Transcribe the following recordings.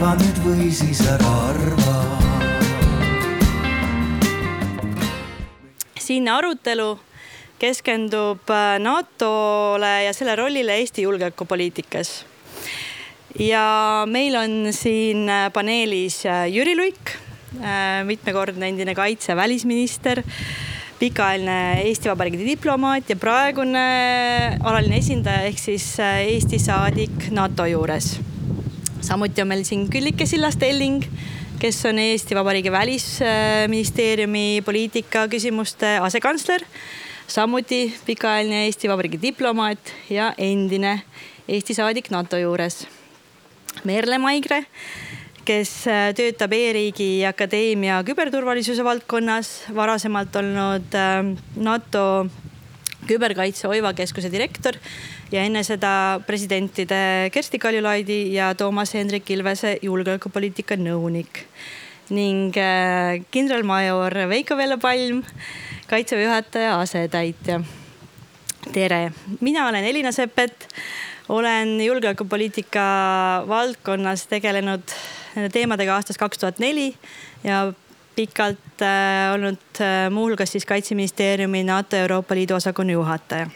arva nüüd või siis ära arva. siinne arutelu keskendub äh, NATO-le ja selle rollile Eesti julgeolekupoliitikas. ja meil on siin äh, paneelis äh, Jüri Luik, mitmekordne endine kaitse- välisminister, pikaajaline Eesti Vabariigi diplomaat ja praegune alaline esindaja ehk siis Eesti saadik NATO juures. Samuti on meil siin Küllike Sillas-Telling kes on Eesti Vabariigi Välisministeeriumi poliitika küsimuste asekantsler samuti pikaajaline Eesti Vabariigi diplomaat ja endine Eesti saadik NATO juures. Merle Maigre, kes töötab E-riigi Akadeemia küberturvalisuse valdkonnas, varasemalt olnud äh, NATO küberkaitse Oiva keskuse direktor ja enne seda presidentide Kersti Kaljulaidi ja Toomas Hendrik Ilvese julgeolekupoliitika nõunik ning äh, kindralmajor Veiko Velle-Palm kaitseväe juhataja asetäitja. tere, mina olen Elina Seppet, olen julgeolekupoliitika valdkonnas tegelenud nende teemadega aastast kaks tuhat neli ja pikalt äh, olnud äh, muuhulgas siis kaitseministeeriumi NATO Euroopa Liidu osakonna juhataja.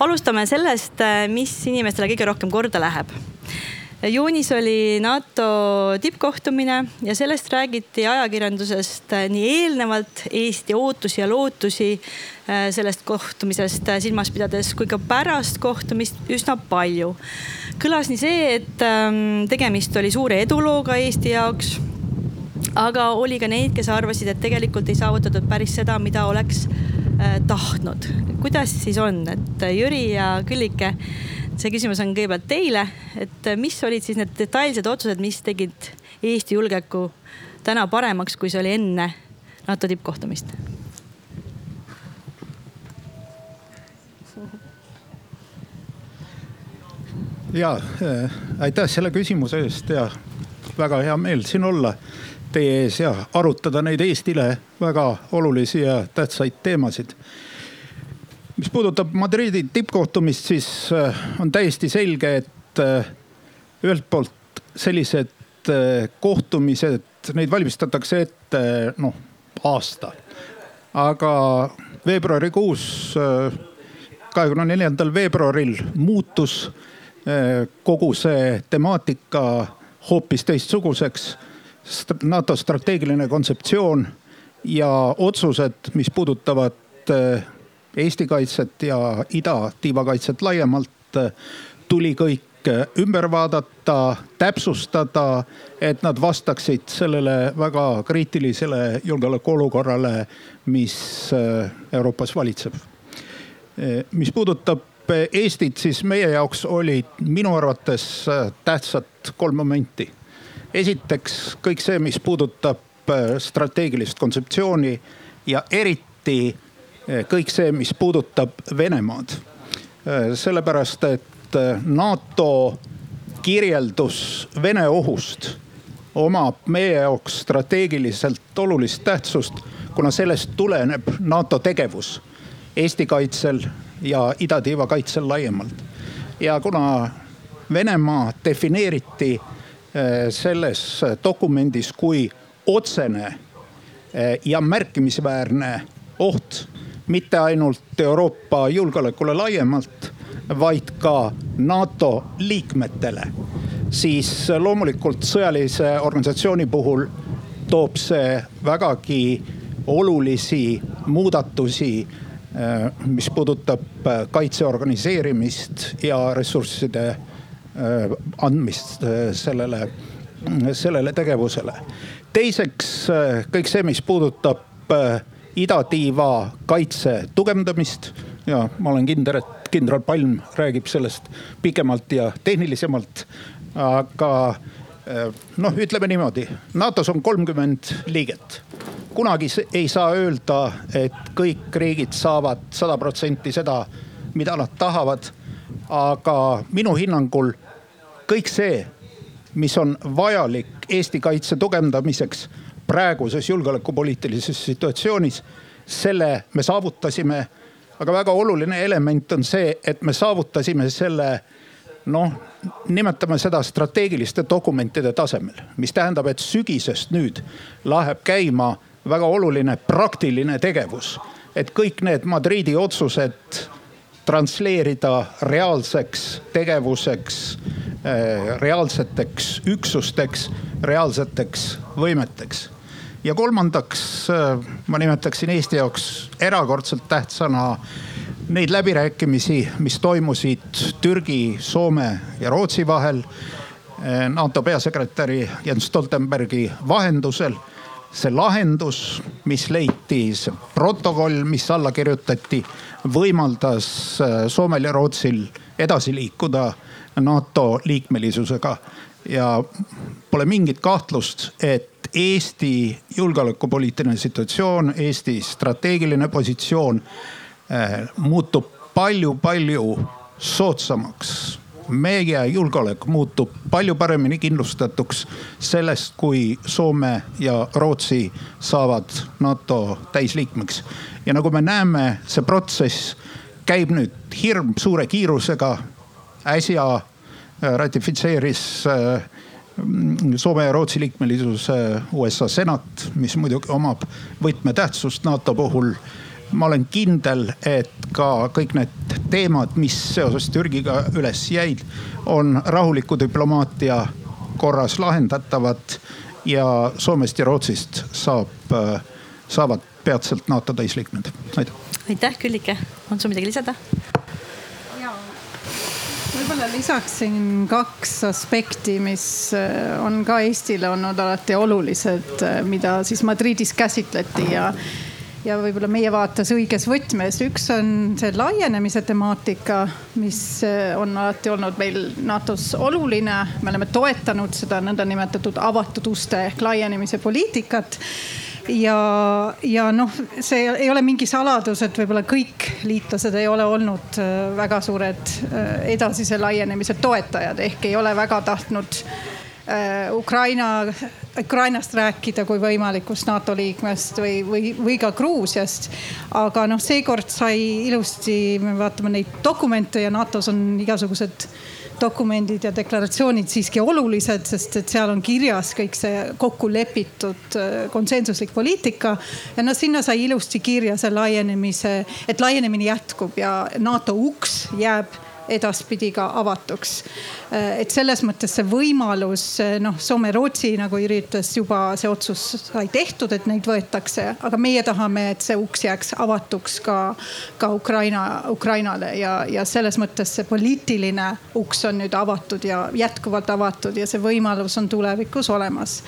Alustame sellest, äh, mis inimestele kõige rohkem korda läheb juunis oli NATO tippkohtumine ja sellest räägiti ajakirjandusest äh, nii eelnevalt Eesti ootusi ja lootusi äh, sellest kohtumisest silmas pidades kui ka pärast kohtumist üsna palju. kõlas nii see, et ähm, tegemist oli suure edulooga Eesti jaoks aga oli ka neid, kes arvasid, et tegelikult ei saavutatud päris seda, mida oleks tahtnud. kuidas siis on, et Jüri ja Küllike see küsimus on kõigepealt teile, et mis olid siis need detailsed otsused, mis tegid Eesti julgeoleku täna paremaks, kui see oli enne NATO tippkohtumist? ja äh, aitäh selle küsimuse eest ja väga hea meel siin olla teie ees ja arutada neid Eestile väga olulisi ja tähtsaid teemasid mis puudutab Madridi tippkohtumist, siis äh, on täiesti selge, et äh, ühelt poolt sellised äh, kohtumised, neid valmistatakse ette noh aasta. aga veebruarikuus, kahekümne neljandal veebruaril muutus kogu see temaatika hoopis teistsuguseks. NATO strateegiline kontseptsioon ja otsused, mis puudutavad Eesti kaitset ja idatiiva kaitset laiemalt tuli kõik ümber vaadata, täpsustada, et nad vastaksid sellele väga kriitilisele julgeolekuolukorrale, mis Euroopas valitseb. mis puudutab Eestit, siis meie jaoks olid minu arvates äh, tähtsad kolm momenti. Esiteks kõik see, mis puudutab äh, strateegilist kontseptsiooni ja eriti Eh, kõik see, mis puudutab Venemaad. Eh, sellepärast, et NATO kirjeldus Vene ohust omab meie jaoks strateegiliselt olulist tähtsust, kuna sellest tuleneb NATO tegevus Eesti kaitsel ja idatiiva kaitsel laiemalt. ja kuna Venemaa defineeriti selles dokumendis kui otsene ja märkimisväärne oht mitte ainult Euroopa julgeolekule laiemalt, vaid ka NATO liikmetele. siis loomulikult sõjalise organisatsiooni puhul toob see vägagi olulisi muudatusi, äh, mis puudutab kaitse organiseerimist ja ressursside andmist sellele, sellele tegevusele. teiseks kõik see, mis puudutab idatiiva kaitse tugevdamist ja ma olen kindel, et kindral Palm räägib sellest pikemalt ja tehnilisemalt. aga noh, ütleme niimoodi, NATO-s on kolmkümmend liiget. kunagi ei saa öelda, et kõik riigid saavad sada protsenti seda, mida nad tahavad. Aga minu hinnangul kõik see, mis on vajalik Eesti kaitse tugevdamiseks praeguses julgeolekupoliitilises situatsioonis. selle me saavutasime. aga väga oluline element on see, et me saavutasime selle noh, nimetame seda strateegiliste dokumentide tasemel, mis tähendab, et sügisest nüüd läheb käima väga oluline praktiline tegevus. et kõik need Madridi otsused transleerida reaalseks tegevuseks, eh, reaalseteks üksusteks, reaalseteks võimeteks. ja kolmandaks eh, ma nimetaksin Eesti jaoks erakordselt tähtsana neid läbirääkimisi, mis toimusid Türgi, Soome ja Rootsi vahel eh, NATO peasekretäri Jens Stoltenbergi vahendusel. See lahendus, mis leiti, see protokoll, mis alla kirjutati, võimaldas eh, Soomel ja Rootsil edasi liikuda NATO liikmelisusega. ja pole mingit kahtlust, et Eesti julgeolekupoliitiline situatsioon, Eesti strateegiline positsioon Äh, muutub palju-palju soodsamaks. Meie julgeolek muutub palju paremini kindlustatuks sellest, kui Soome ja Rootsi saavad NATO täisliikmeks. ja nagu me näeme, see protsess käib nüüd hirm suure kiirusega. äsja äh, ratifitseeris äh, Soome ja Rootsi liikmelisuse USA senat, mis muidugi omab võtmetähtsust NATO puhul ma olen kindel, et ka kõik need teemad, mis seoses Türgiga üles jäid, on rahuliku diplomaatia korras lahendatavad ja Soomest ja Rootsist saab, saavad peatselt NATO täisliikmed. aitäh. aitäh, Küllike, on sul midagi lisada? võib-olla lisaksin kaks aspekti, mis äh, on ka Eestile olnud alati olulised, äh, mida siis Madridis käsitleti ja ja võib-olla meie vaates õiges võtmes. üks on see laienemise temaatika, mis eh, on alati olnud meil NATO-s oluline. me oleme toetanud seda nõndanimetatud avatud uste ehk laienemise poliitikat ja, ja noh, see ei ole mingi saladus, et võib-olla kõik liitlased ei ole olnud eh, väga suured eh, edasise laienemise toetajad ehk ei ole väga tahtnud Ukraina, Ukrainast rääkida kui võimalikust NATO liikmest või, või, või ka Gruusiast. aga noh, seekord sai ilusti, me vaatame neid dokumente ja NATO-s on igasugused dokumendid ja deklaratsioonid siiski olulised, sest et seal on kirjas kõik see kokku lepitud äh, konsensuslik poliitika. ja noh, sinna sai ilusti kirja see laienemise, et laienemine jätkub ja NATO uks jääb edaspidi ka avatuks. et selles mõttes see võimalus noh, Soome-Rootsi nagu Jüri ütles juba see otsus sai tehtud, et neid võetakse, aga meie tahame, et see uks jääks avatuks ka, ka Ukraina, Ukrainale ja, ja selles mõttes see poliitiline uks on nüüd avatud ja jätkuvalt avatud ja see võimalus on tulevikus olemas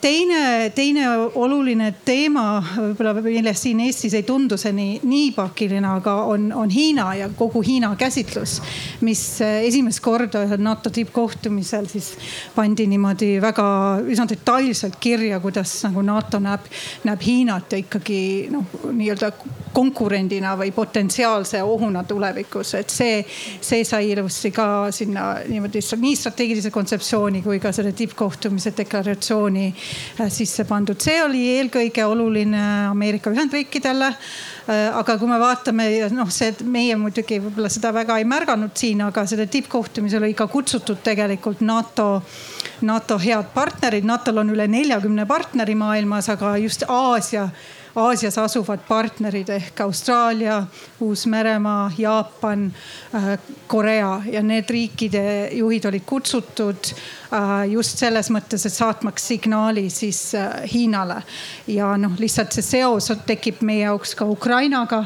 teine, teine oluline teema, võib-olla millest siin Eestis ei tundu see nii, nii pakiline, aga on, on Hiina ja kogu Hiina käsitlus. mis eh, esimest korda ühel NATO tippkohtumisel siis pandi niimoodi väga üsna detailselt kirja, kuidas nagu NATO näeb, näeb Hiinat ja ikkagi noh, nii-öelda konkurendina või potentsiaalse ohuna tulevikus, et see, see sai ilusti ka sinna niimoodi nii strateegilise kontseptsiooni kui ka selle tippkohtumise deklaratsiooni organisatsiooni äh, sisse pandud. see oli eelkõige oluline Ameerika Ühendriikidele äh, aga kui me vaatame, noh, see meie muidugi võib-olla seda väga ei märganud siin, aga selle tippkohtumisel oli ka kutsutud tegelikult NATO, NATO head partnerid. NATO-l on üle neljakümne partneri maailmas, aga just Aasia Aasias asuvad partnerid ehk Austraalia, Uus-Meremaa, Jaapan, äh, Korea ja need riikide juhid olid kutsutud äh, just selles mõttes, et saatmaks signaali siis äh, Hiinale. ja noh, lihtsalt see seos tekib meie jaoks ka Ukrainaga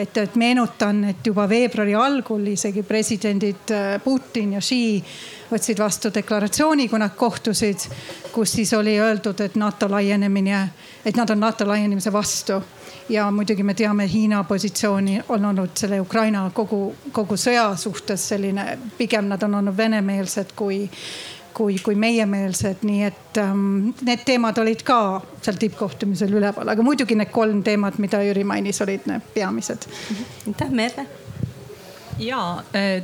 et, et meenutan, et juba veebruari algul isegi presidendid Putin ja Xi võtsid vastu deklaratsiooni, kui nad kohtusid, kus siis oli öeldud, et NATO laienemine et nad on NATO laienemise vastu. ja muidugi me teame Hiina positsiooni on olnud selle Ukraina kogu, kogu sõja suhtes selline, pigem nad on olnud venemeelsed kui, kui, kui meiemeelsed, nii et ähm, need teemad olid ka seal tippkohtumisel üleval, aga muidugi need kolm teemat, mida Jüri mainis, olid need peamised. aitäh, Merle ja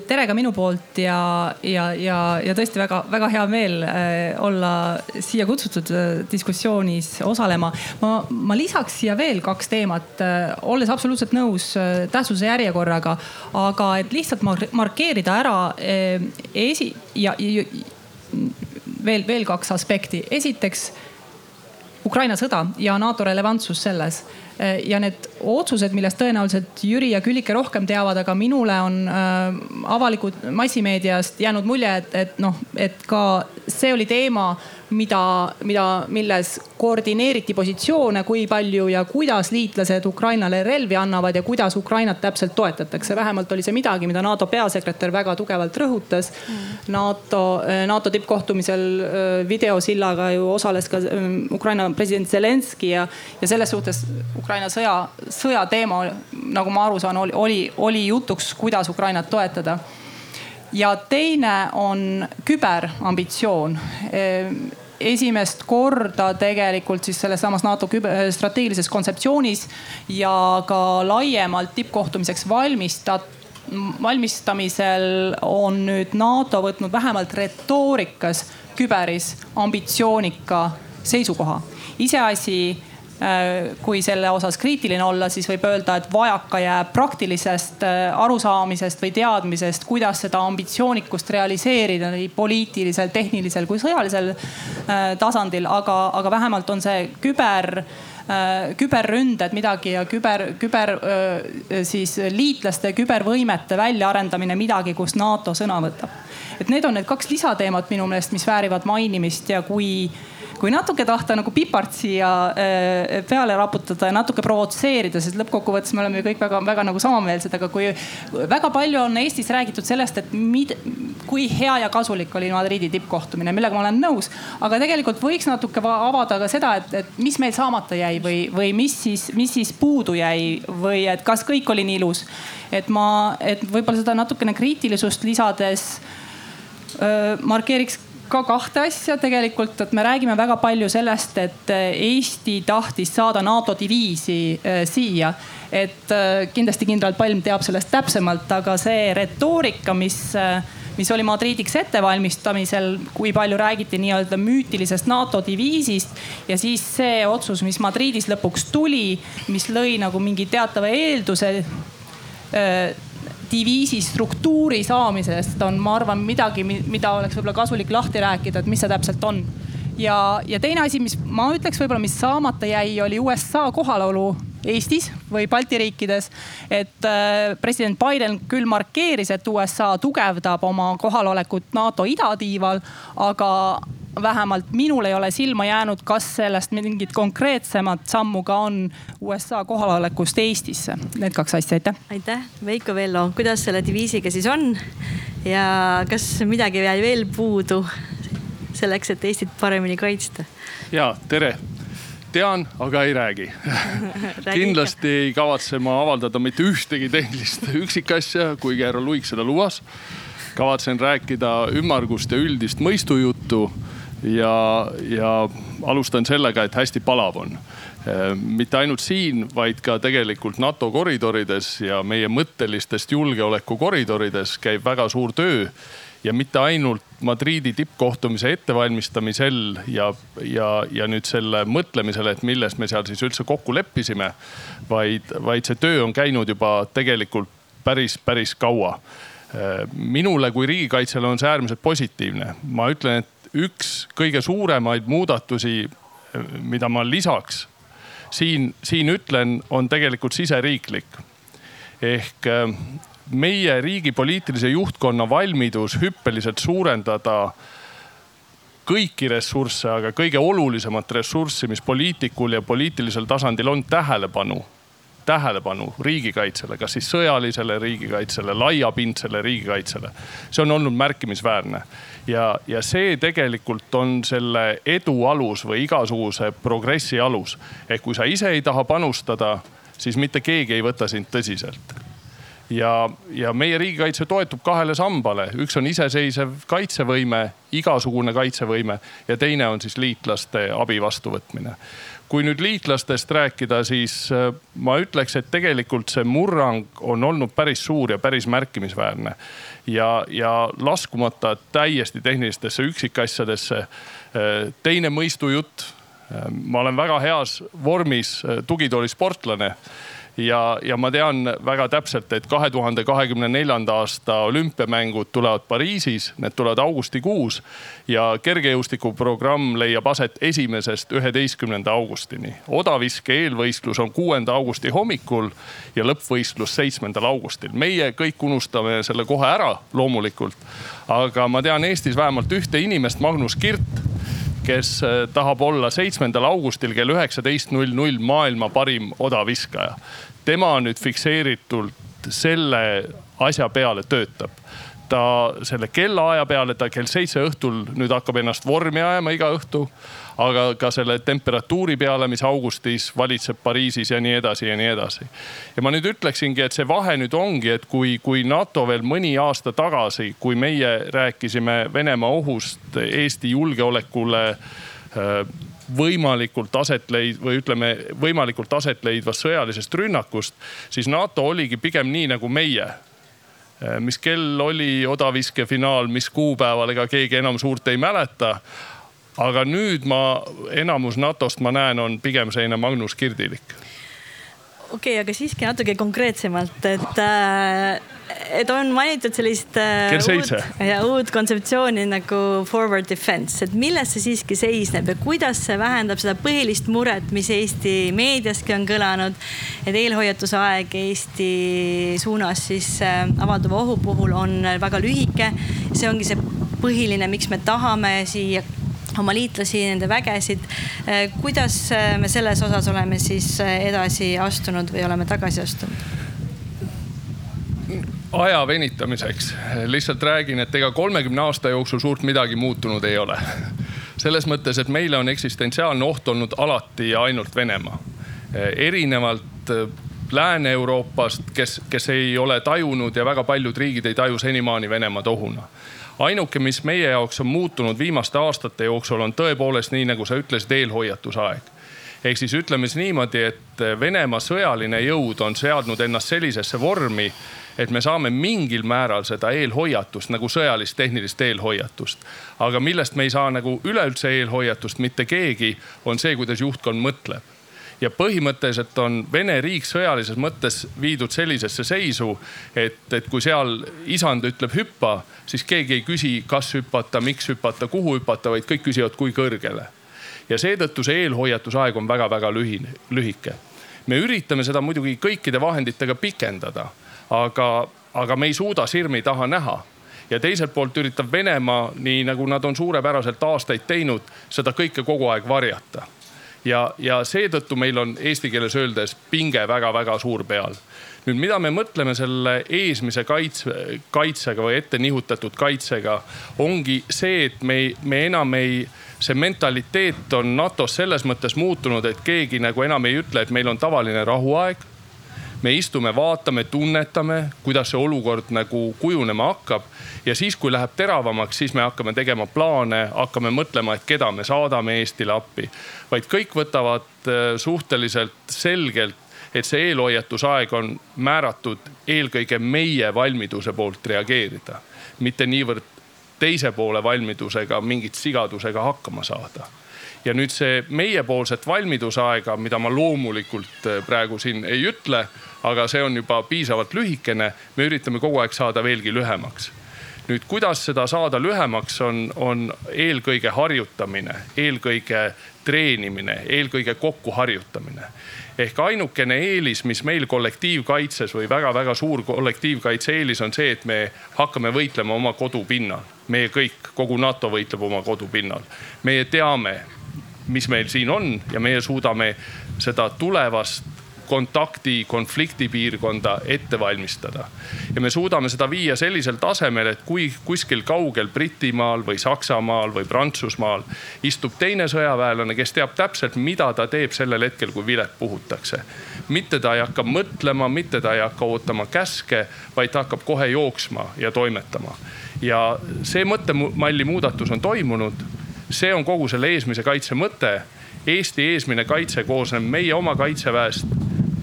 tere ka minu poolt ja, ja, ja, ja tõesti väga-väga hea meel olla siia kutsutud diskussioonis osalema. ma, ma lisaks siia veel kaks teemat, olles absoluutselt nõus tähtsuse järjekorraga, aga et lihtsalt markeerida ära esi- ja, ja veel, veel kaks aspekti. esiteks Ukraina sõda ja NATO relevantsus selles ja need otsused, millest tõenäoliselt Jüri ja Küllike rohkem teavad, aga minule on äh, avalikult massimeediast jäänud mulje, et, et noh, et ka see oli teema mida, mida, milles koordineeriti positsioone, kui palju ja kuidas liitlased Ukrainale relvi annavad ja kuidas Ukrainat täpselt toetatakse. vähemalt oli see midagi, mida NATO peasekretär väga tugevalt rõhutas mm.. NATO, NATO tippkohtumisel äh, videosillaga ju osales ka äh, Ukraina president Zelenskõi ja, ja selles suhtes Ukraina sõja, sõja teema, nagu ma aru saan, oli, oli, oli jutuks, kuidas Ukrainat toetada ja teine on küberambitsioon esimest korda tegelikult siis selles samas NATO strateegilises kontseptsioonis ja ka laiemalt tippkohtumiseks valmistat-, valmistamisel on nüüd NATO võtnud vähemalt retoorikas küberis ambitsioonika seisukoha. iseasi kui selle osas kriitiline olla, siis võib öelda, et vajaka jääb praktilisest äh, arusaamisest või teadmisest, kuidas seda ambitsioonikust realiseerida nii poliitilisel, tehnilisel kui sõjalisel äh, tasandil, aga, aga vähemalt on see küber küberründed midagi ja küber, küber siis liitlaste kübervõimete väljaarendamine midagi, kus NATO sõna võtab. et need on need kaks lisateemat minu meelest, mis väärivad mainimist ja kui kui natuke tahta nagu pipart siia äh, peale raputada ja natuke provotseerida, sest lõppkokkuvõttes me oleme ju kõik väga-väga nagu samameelsed, aga kui väga palju on Eestis räägitud sellest, et mid, kui hea ja kasulik oli Madridi tippkohtumine, millega ma olen nõus. aga tegelikult võiks natuke avada ka seda, et, et mis meil saamata jäi või, või mis siis, mis siis puudu jäi või et kas kõik oli nii ilus. et ma, et võib-olla seda natukene kriitilisust lisades öö, markeeriks ka kahte asja tegelikult, et me räägime väga palju sellest, et äh, Eesti tahtis saada NATO diviisi äh, siia. et äh, kindlasti kindral Palm teab sellest täpsemalt, aga see retoorika, mis mis oli Madridiks ettevalmistamisel, kui palju räägiti nii-öelda müütilisest NATO diviisist ja siis see otsus, mis Madridis lõpuks tuli, mis lõi nagu mingi teatava eelduse diviisi struktuuri saamisest on, ma arvan, midagi, mida oleks võib-olla kasulik lahti rääkida, et mis see täpselt on. ja, ja teine asi, mis ma ütleks võib-olla, mis saamata jäi, oli USA kohalolu Eestis või Balti riikides. et äh, president Biden küll markeeris, et USA tugevdab oma kohalolekut NATO idatiival, aga vähemalt minul ei ole silma jäänud, kas sellest mingit konkreetsemat sammu ka on USA kohalolekust Eestisse. Need kaks asja, aitäh. aitäh, Veiko Vello, kuidas selle diviisiga siis on ja kas midagi jäi veel puudu selleks, et Eestit paremini kaitsta? ja tere tean, aga ei räägi kindlasti ei kavatse ma avaldada mitte ühtegi tehnilist üksikasja, kuigi härra Luik seda lubas. kavatsen rääkida ümmargust ja üldist mõistujuttu ja, ja alustan sellega, et hästi palav on mitte ainult siin, vaid ka tegelikult NATO koridorides ja meie mõttelistest julgeolekukoridorides käib väga suur töö. ja mitte ainult Madriidi tippkohtumise ettevalmistamisel ja, ja, ja nüüd selle mõtlemisel, et milles me seal siis üldse kokku leppisime. vaid, vaid see töö on käinud juba tegelikult päris, päris kaua minule kui riigikaitsjale on see äärmiselt positiivne. ma ütlen, et üks kõige suuremaid muudatusi, mida ma lisaks siin, siin ütlen, on tegelikult siseriiklik. ehk äh, meie riigi poliitilise juhtkonna valmidus hüppeliselt suurendada kõiki ressursse, aga kõige olulisemat ressurssi, mis poliitikul ja poliitilisel tasandil on, tähelepanu tähelepanu riigikaitsele, kas siis sõjalisele riigikaitsele, laiapindsele riigikaitsele. see on olnud märkimisväärne ja, ja see tegelikult on selle edu alus või igasuguse progressi alus. ehk kui sa ise ei taha panustada, siis mitte keegi ei võta sind tõsiselt ja, ja meie riigikaitse toetub kahele sambale, üks on iseseisev kaitsevõime, igasugune kaitsevõime ja teine on siis liitlaste abi vastuvõtmine kui nüüd liitlastest rääkida, siis äh, ma ütleks, et tegelikult see murrang on olnud päris suur ja päris märkimisväärne. ja, ja laskumata täiesti tehnilistesse üksikasjadesse. Äh, teine mõistujutt. Äh, ma olen väga heas vormis tugitoolisportlane ja, ja ma tean väga täpselt, et kahe tuhande kahekümne neljanda aasta olümpiamängud tulevad Pariisis, need tulevad augustikuus ja kergejõustikuprogramm leiab aset esimesest üheteistkümnenda augustini. odaviske eelvõistlus on kuuenda augusti hommikul ja lõppvõistlus seitsmendal augustil. meie kõik unustame selle kohe ära loomulikult. aga ma tean Eestis vähemalt ühte inimest, Magnus Kirt kes äh, tahab olla seitsmendal augustil kell üheksateist null null maailma parim odaviskaja. tema nüüd fikseeritult selle asja peale töötab ta selle kellaaja peale, ta kell seitse õhtul nüüd hakkab ennast vormi ajama iga õhtu. Aga ka selle temperatuuri peale, mis augustis valitseb Pariisis ja nii edasi ja nii edasi. ja ma nüüd ütleksingi, et see vahe nüüd ongi, et kui, kui NATO veel mõni aasta tagasi, kui meie rääkisime Venemaa ohust Eesti julgeolekule äh, võimalikult aset leid- või ütleme, võimalikult aset leidvast sõjalisest rünnakust, siis NATO oligi pigem nii nagu meie Eh, mis kell oli odaviske finaal, mis kuupäeval, ega keegi enam suurt ei mäleta. Aga nüüd ma, enamus NATO-st ma näen, on pigem selline Magnus Kirdilik okei okay,, aga siiski natuke konkreetsemalt, et, äh, et on mainitud sellist äh, uut, ja uut kontseptsiooni nagu forward defense, et milles see siiski seisneb ja kuidas see vähendab seda põhilist muret, mis Eesti meediaski on kõlanud. et eelhoiatusaeg Eesti suunas siis äh, avalduva ohu puhul on väga lühike. see ongi see põhiline, miks me tahame siia oma liitlasi, nende vägesid. Eh, kuidas eh, me selles osas oleme siis eh, edasi astunud või oleme tagasi astunud? aja venitamiseks lihtsalt räägin, et ega kolmekümne aasta jooksul suurt midagi muutunud ei ole. selles mõttes, et meile on eksistentsiaalne oht olnud alati ja ainult Venemaa. erinevalt Lääne-Euroopast, kes, kes ei ole tajunud ja väga paljud riigid ei taju senimaani Venemaad ohuna ainuke, mis meie jaoks on muutunud viimaste aastate jooksul, on tõepoolest nii, nagu sa ütlesid, eelhoiatusaeg ehk siis ütleme siis niimoodi, et Venemaa sõjaline jõud on seadnud ennast sellisesse vormi, et me saame mingil määral seda eelhoiatust nagu sõjalist tehnilist eelhoiatust. aga millest me ei saa nagu üleüldse eelhoiatust mitte keegi, on see, kuidas juhtkond mõtleb ja põhimõtteliselt on Vene riik sõjalises mõttes viidud sellisesse seisu, et, et kui seal isand ütleb hüppa, siis keegi ei küsi, kas hüpata, miks hüpata, kuhu hüpata, vaid kõik küsivad, kui kõrgele. ja seetõttu see eelhoiatusaeg on väga-väga lühine, lühike. me üritame seda muidugi kõikide vahenditega pikendada, aga, aga me ei suuda sirmi taha näha ja teiselt poolt üritab Venemaa, nii nagu nad on suurepäraselt aastaid teinud, seda kõike kogu aeg varjata ja, ja seetõttu meil on eesti keeles öeldes pinge väga-väga suur peal. nüüd, mida me mõtleme selle eesmise kaitse, kaitsega või ette nihutatud kaitsega, ongi see, et me, me enam ei see mentaliteet on NATO-s selles mõttes muutunud, et keegi nagu enam ei ütle, et meil on tavaline rahuaeg me istume, vaatame, tunnetame, kuidas see olukord nagu kujunema hakkab. ja siis, kui läheb teravamaks, siis me hakkame tegema plaane, hakkame mõtlema, et keda me saadame Eestile appi. Vaid kõik võtavad äh, suhteliselt selgelt et see eelhoiatusaeg on määratud eelkõige meie valmiduse poolt reageerida, mitte niivõrd teise poole valmidusega mingit sigadusega hakkama saada. Ja nüüd see meiepoolset valmidusaega, mida ma loomulikult äh, praegu siin ei ütle, aga see on juba piisavalt lühikene, me üritame kogu aeg saada veelgi lühemaks nüüd, kuidas seda saada lühemaks, on, on eelkõige harjutamine, eelkõige treenimine, eelkõige kokkuharjutamine. ehk ainukene eelis, mis meil kollektiivkaitses või väga-väga suur kollektiivkaitse eelis on see, et me hakkame võitlema oma kodupinnal. meie kõik, kogu NATO võitleb oma kodupinnal. meie teame, mis meil siin on ja meie suudame seda tulevast kontakti, konfliktipiirkonda ette valmistada. ja me suudame seda viia sellisel tasemel, et kui kuskil kaugel Britimaal või Saksamaal või Prantsusmaal istub teine sõjaväelane, kes teab täpselt, mida ta teeb sellel hetkel, kui vilet puhutakse. mitte ta ei hakka mõtlema, mitte ta ei hakka ootama käske, vaid ta hakkab kohe jooksma ja toimetama. ja see mõttemalli muudatus on toimunud see on kogu selle eesmise kaitse mõte Eesti eesmine kaitse koosneb meie oma kaitseväest,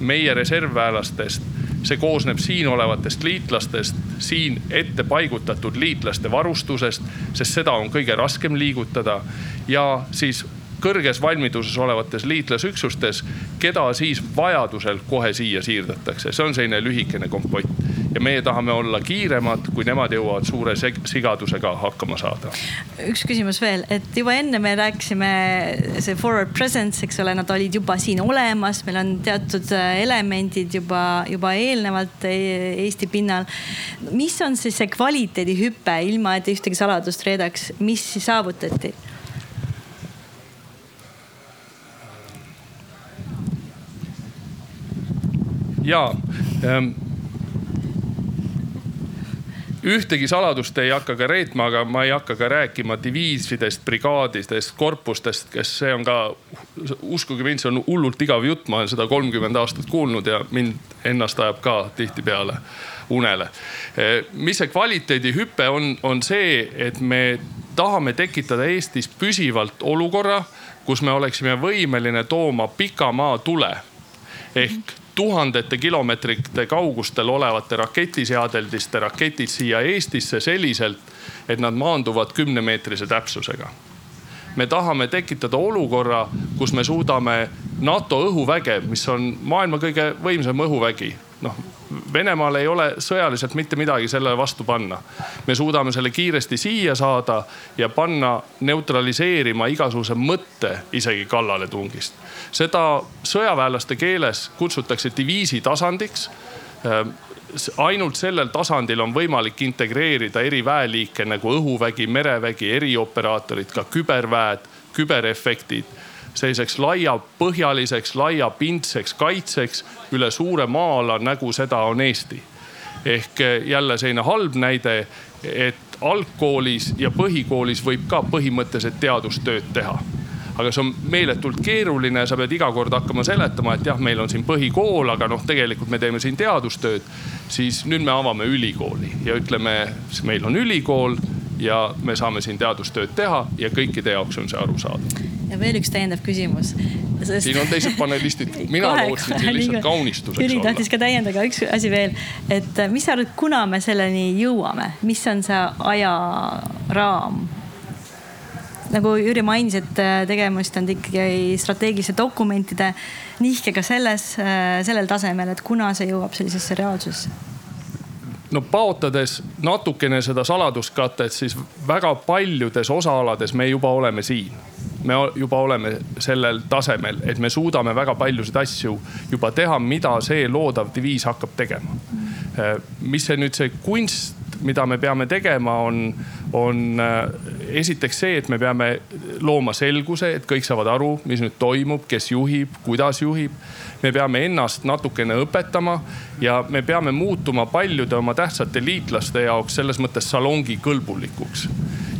meie reservväelastest. see koosneb siin olevatest liitlastest, siin ette paigutatud liitlaste varustusest, sest seda on kõige raskem liigutada. ja siis kõrges valmiduses olevates liitlasüksustes, keda siis vajadusel kohe siia siirdetakse. see on selline lühikene kompott ja meie tahame olla kiiremad, kui nemad jõuavad suure sigadusega hakkama saada. üks küsimus veel, et juba enne me rääkisime see forward presence, eks ole, nad olid juba siin olemas, meil on teatud äh, elemendid juba, juba eelnevalt e-, Eesti pinnal. mis on siis see kvaliteedihüpe, ilma et ühtegi saladust reedaks, mis saavutati? Ja ähm, ühtegi saladust ei hakka ka reetma, aga ma ei hakka ka rääkima diviisidest, brigaadidest, korpustest, kes see on ka, uskuge mind, see on hullult igav jutt, ma olen seda kolmkümmend aastat kuulnud ja mind ennast ajab ka tihtipeale unele. mis see kvaliteedihüpe on, on see, et me tahame tekitada Eestis püsivalt olukorra, kus me oleksime võimeline tooma pika maa tule ehk tuhandete kilomeetrite kaugustel olevate raketiseadeldiste raketid siia Eestisse selliselt, et nad maanduvad kümnemeetrise täpsusega. me tahame tekitada olukorra, kus me suudame NATO õhuväge, mis on maailma kõige võimsam õhuvägi, noh Venemaal ei ole sõjaliselt mitte midagi sellele vastu panna. me suudame selle kiiresti siia saada ja panna neutraliseerima igasuguse mõtte isegi kallaletungist. seda sõjaväelaste keeles kutsutakse diviisi tasandiks ainult sellel tasandil on võimalik integreerida eri väeliike nagu õhuvägi, merevägi, erioperaatorid, ka küberväed, küberefektid selliseks laiapõhjaliseks, laiapindseks kaitseks üle suure maa-ala, nagu seda on Eesti. ehk jälle selline halb näide, et algkoolis ja põhikoolis võib ka põhimõtteliselt teadustööd teha aga see on meeletult keeruline, sa pead iga kord hakkama seletama, et jah, meil on siin põhikool, aga noh, tegelikult me teeme siin teadustööd. siis nüüd me avame ülikooli ja ütleme, meil on ülikool ja me saame siin teadustööd teha ja kõikide jaoks on see arusaadav. Ja veel üks täiendav küsimus. Sest... siin on teised panelistid, mina lootsin siin lihtsalt kaunistuseks Jüri tahtis ka täiendada, üks asi veel, et äh, mis sa arvad, kuna me selleni jõuame, mis on see ajaraam? nagu Jüri mainis, et äh, tegemist on ikkagi strateegiliste dokumentide nihkega selles, äh, sellel tasemel, et kuna see jõuab sellisesse reaalsusesse no paotades natukene seda saladuskatet, siis väga paljudes osaalades me juba oleme siin. Me juba oleme sellel tasemel, et me suudame väga paljusid asju juba teha, mida see loodav diviis hakkab tegema. mis see nüüd see kunst mida me peame tegema, on, on äh, esiteks see, et me peame looma selguse, et kõik saavad aru, mis nüüd toimub, kes juhib, kuidas juhib. me peame ennast natukene õpetama ja me peame muutuma paljude oma tähtsate liitlaste jaoks selles mõttes salongi kõlbulikuks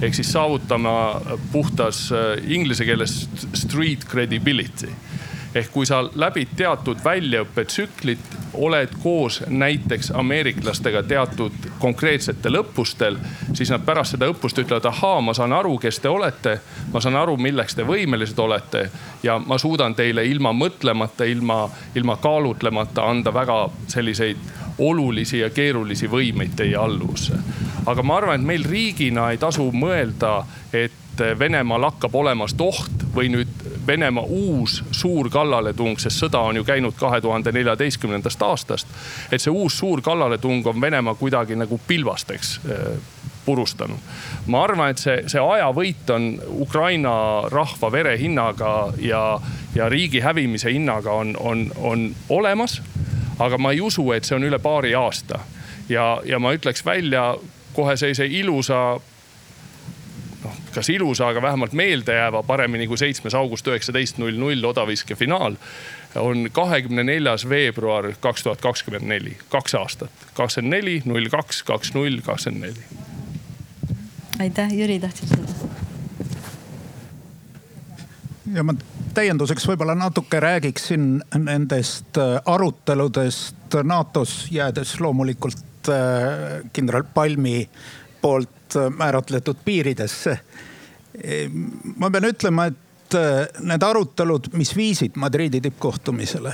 ehk siis saavutama puhtas äh, inglise keeles street credibility ehk kui sa läbid teatud väljaõppetsüklit, oled koos näiteks ameeriklastega teatud konkreetsetel õppustel, siis nad pärast seda õppust ütlevad, ahaa, ma saan aru, kes te olete. ma saan aru, milleks te võimelised olete ja ma suudan teile ilma mõtlemata, ilma, ilma kaalutlemata anda väga selliseid olulisi ja keerulisi võimeid teie alluvusse. aga ma arvan, et meil riigina ei tasu mõelda, et Venemaal hakkab olemast oht või nüüd Venemaa uus suur kallaletung, sest sõda on ju käinud kahe tuhande neljateistkümnendast aastast. et see uus suur kallaletung on Venemaa kuidagi nagu pilbasteks äh, purustanud. ma arvan, et see, see ajavõit on Ukraina rahva vere hinnaga ja, ja riigi hävimise hinnaga on, on, on olemas. aga ma ei usu, et see on üle paari aasta ja, ja ma ütleks välja kohe sellise ilusa kas ilusa, aga vähemalt meeldejääva, paremini kui seitsmes august üheksateist null null odaviske finaal on kahekümne neljas veebruar kaks tuhat kakskümmend neli, kaks aastat. kakskümmend neli, null kaks, kaks null, kakskümmend neli. aitäh, Jüri, tahtsid seda? ja ma täienduseks võib-olla natuke räägiksin nendest äh, aruteludest NATO-s, jäädes loomulikult äh, kindral Palmi poolt äh, määratletud piiridesse. ma pean ütlema, et need arutelud, mis viisid Madridi tippkohtumisele,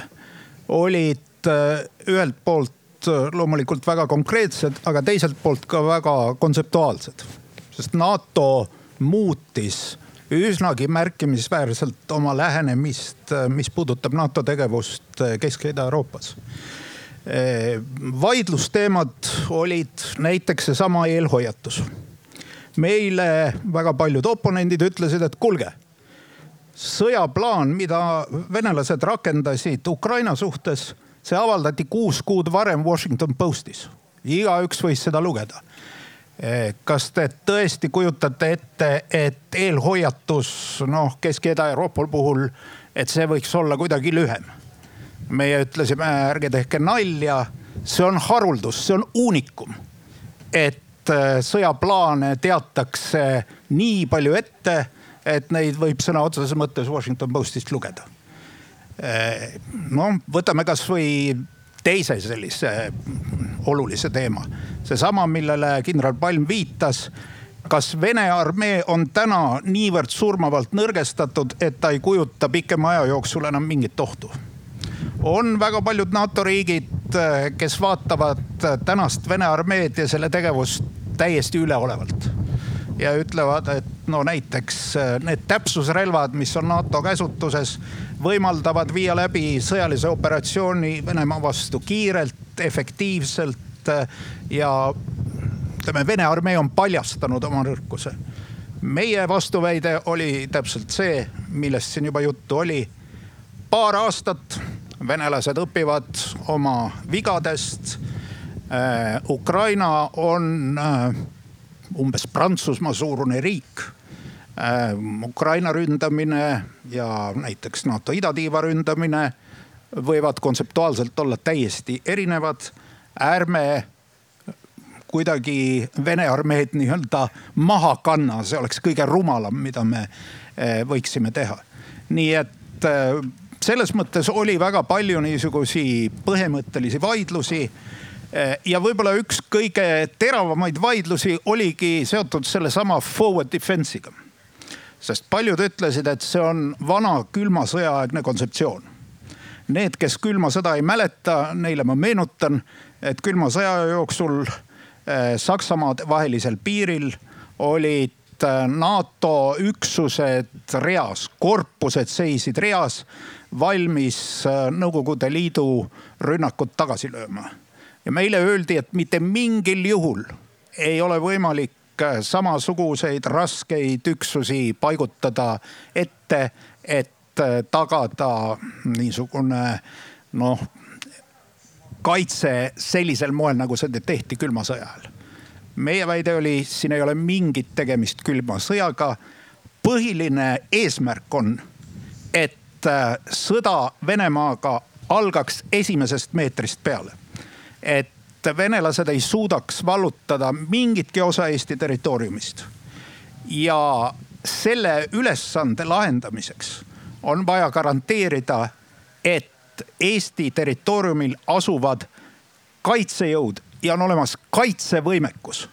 olid ühelt poolt loomulikult väga konkreetsed, aga teiselt poolt ka väga kontseptuaalsed. sest NATO muutis üsnagi märkimisväärselt oma lähenemist, mis puudutab NATO tegevust Kesk- ja Ida-Euroopas. Vaidlusteemad olid näiteks seesama eelhoiatus. meile väga paljud oponendid ütlesid, et kuulge, sõjaplaan, mida venelased rakendasid Ukraina suhtes, see avaldati kuus kuud varem Washington Postis. igaüks võis seda lugeda Eh, kas te tõesti kujutate ette, et eelhoiatus noh, Kesk- ja Ida-Euroopa puhul, et see võiks olla kuidagi lühem? Meie ütlesime, ärge tehke nalja, see on haruldus, see on uunikum. et eh, sõjaplaane teatakse nii palju ette, et neid võib sõna otseses mõttes Washington Postist lugeda. Eh, noh, võtame kasvõi teise sellise olulise teema. seesama, millele kindral Palm viitas. kas Vene armee on täna niivõrd surmavalt nõrgestatud, et ta ei kujuta pikema aja jooksul enam mingit ohtu? On väga paljud NATO riigid, kes vaatavad tänast Vene armeed ja selle tegevust täiesti üleolevalt ja ütlevad, et no näiteks need täpsusrelvad, mis on NATO käsutuses, võimaldavad viia läbi sõjalise operatsiooni Venemaa vastu kiirelt, efektiivselt ja ütleme, Vene armee on paljastanud oma nõrkuse. meie vastuväide oli täpselt see, millest siin juba juttu oli. paar aastat venelased õpivad oma vigadest. Ukraina on umbes Prantsusmaa suurune riik Äh, Ukraina ründamine ja näiteks NATO idatiiva ründamine võivad kontseptuaalselt olla täiesti erinevad. ärme kuidagi Vene armeed nii-öelda maha kanna, see oleks kõige rumalam, mida me äh, võiksime teha. nii et äh, selles mõttes oli väga palju niisugusi põhimõttelisi vaidlusi ja võib-olla üks kõige teravamaid vaidlusi oligi seotud sellesama forward defense'iga sest paljud ütlesid, et see on vana külma sõja aegne kontseptsioon. Need, kes külma sõda ei mäleta, neile ma meenutan, et külma sõja jooksul eh, Saksamaade vahelisel piiril olid eh, NATO üksused reas, korpused seisid reas, valmis eh, Nõukogude Liidu rünnakut tagasi lööma. ja meile öeldi, et mitte mingil juhul ei ole võimalik samasuguseid raskeid üksusi paigutada ette, et tagada niisugune noh, kaitse sellisel moel, nagu seda tehti külma sõja ajal. meie väide oli, siin ei ole mingit tegemist külma sõjaga. põhiline eesmärk on, et sõda Venemaaga algaks esimesest meetrist peale. et et venelased ei suudaks vallutada mingitki osa Eesti territooriumist. ja selle ülesande lahendamiseks on vaja garanteerida, et Eesti territooriumil asuvad kaitsejõud ja on olemas kaitsevõimekus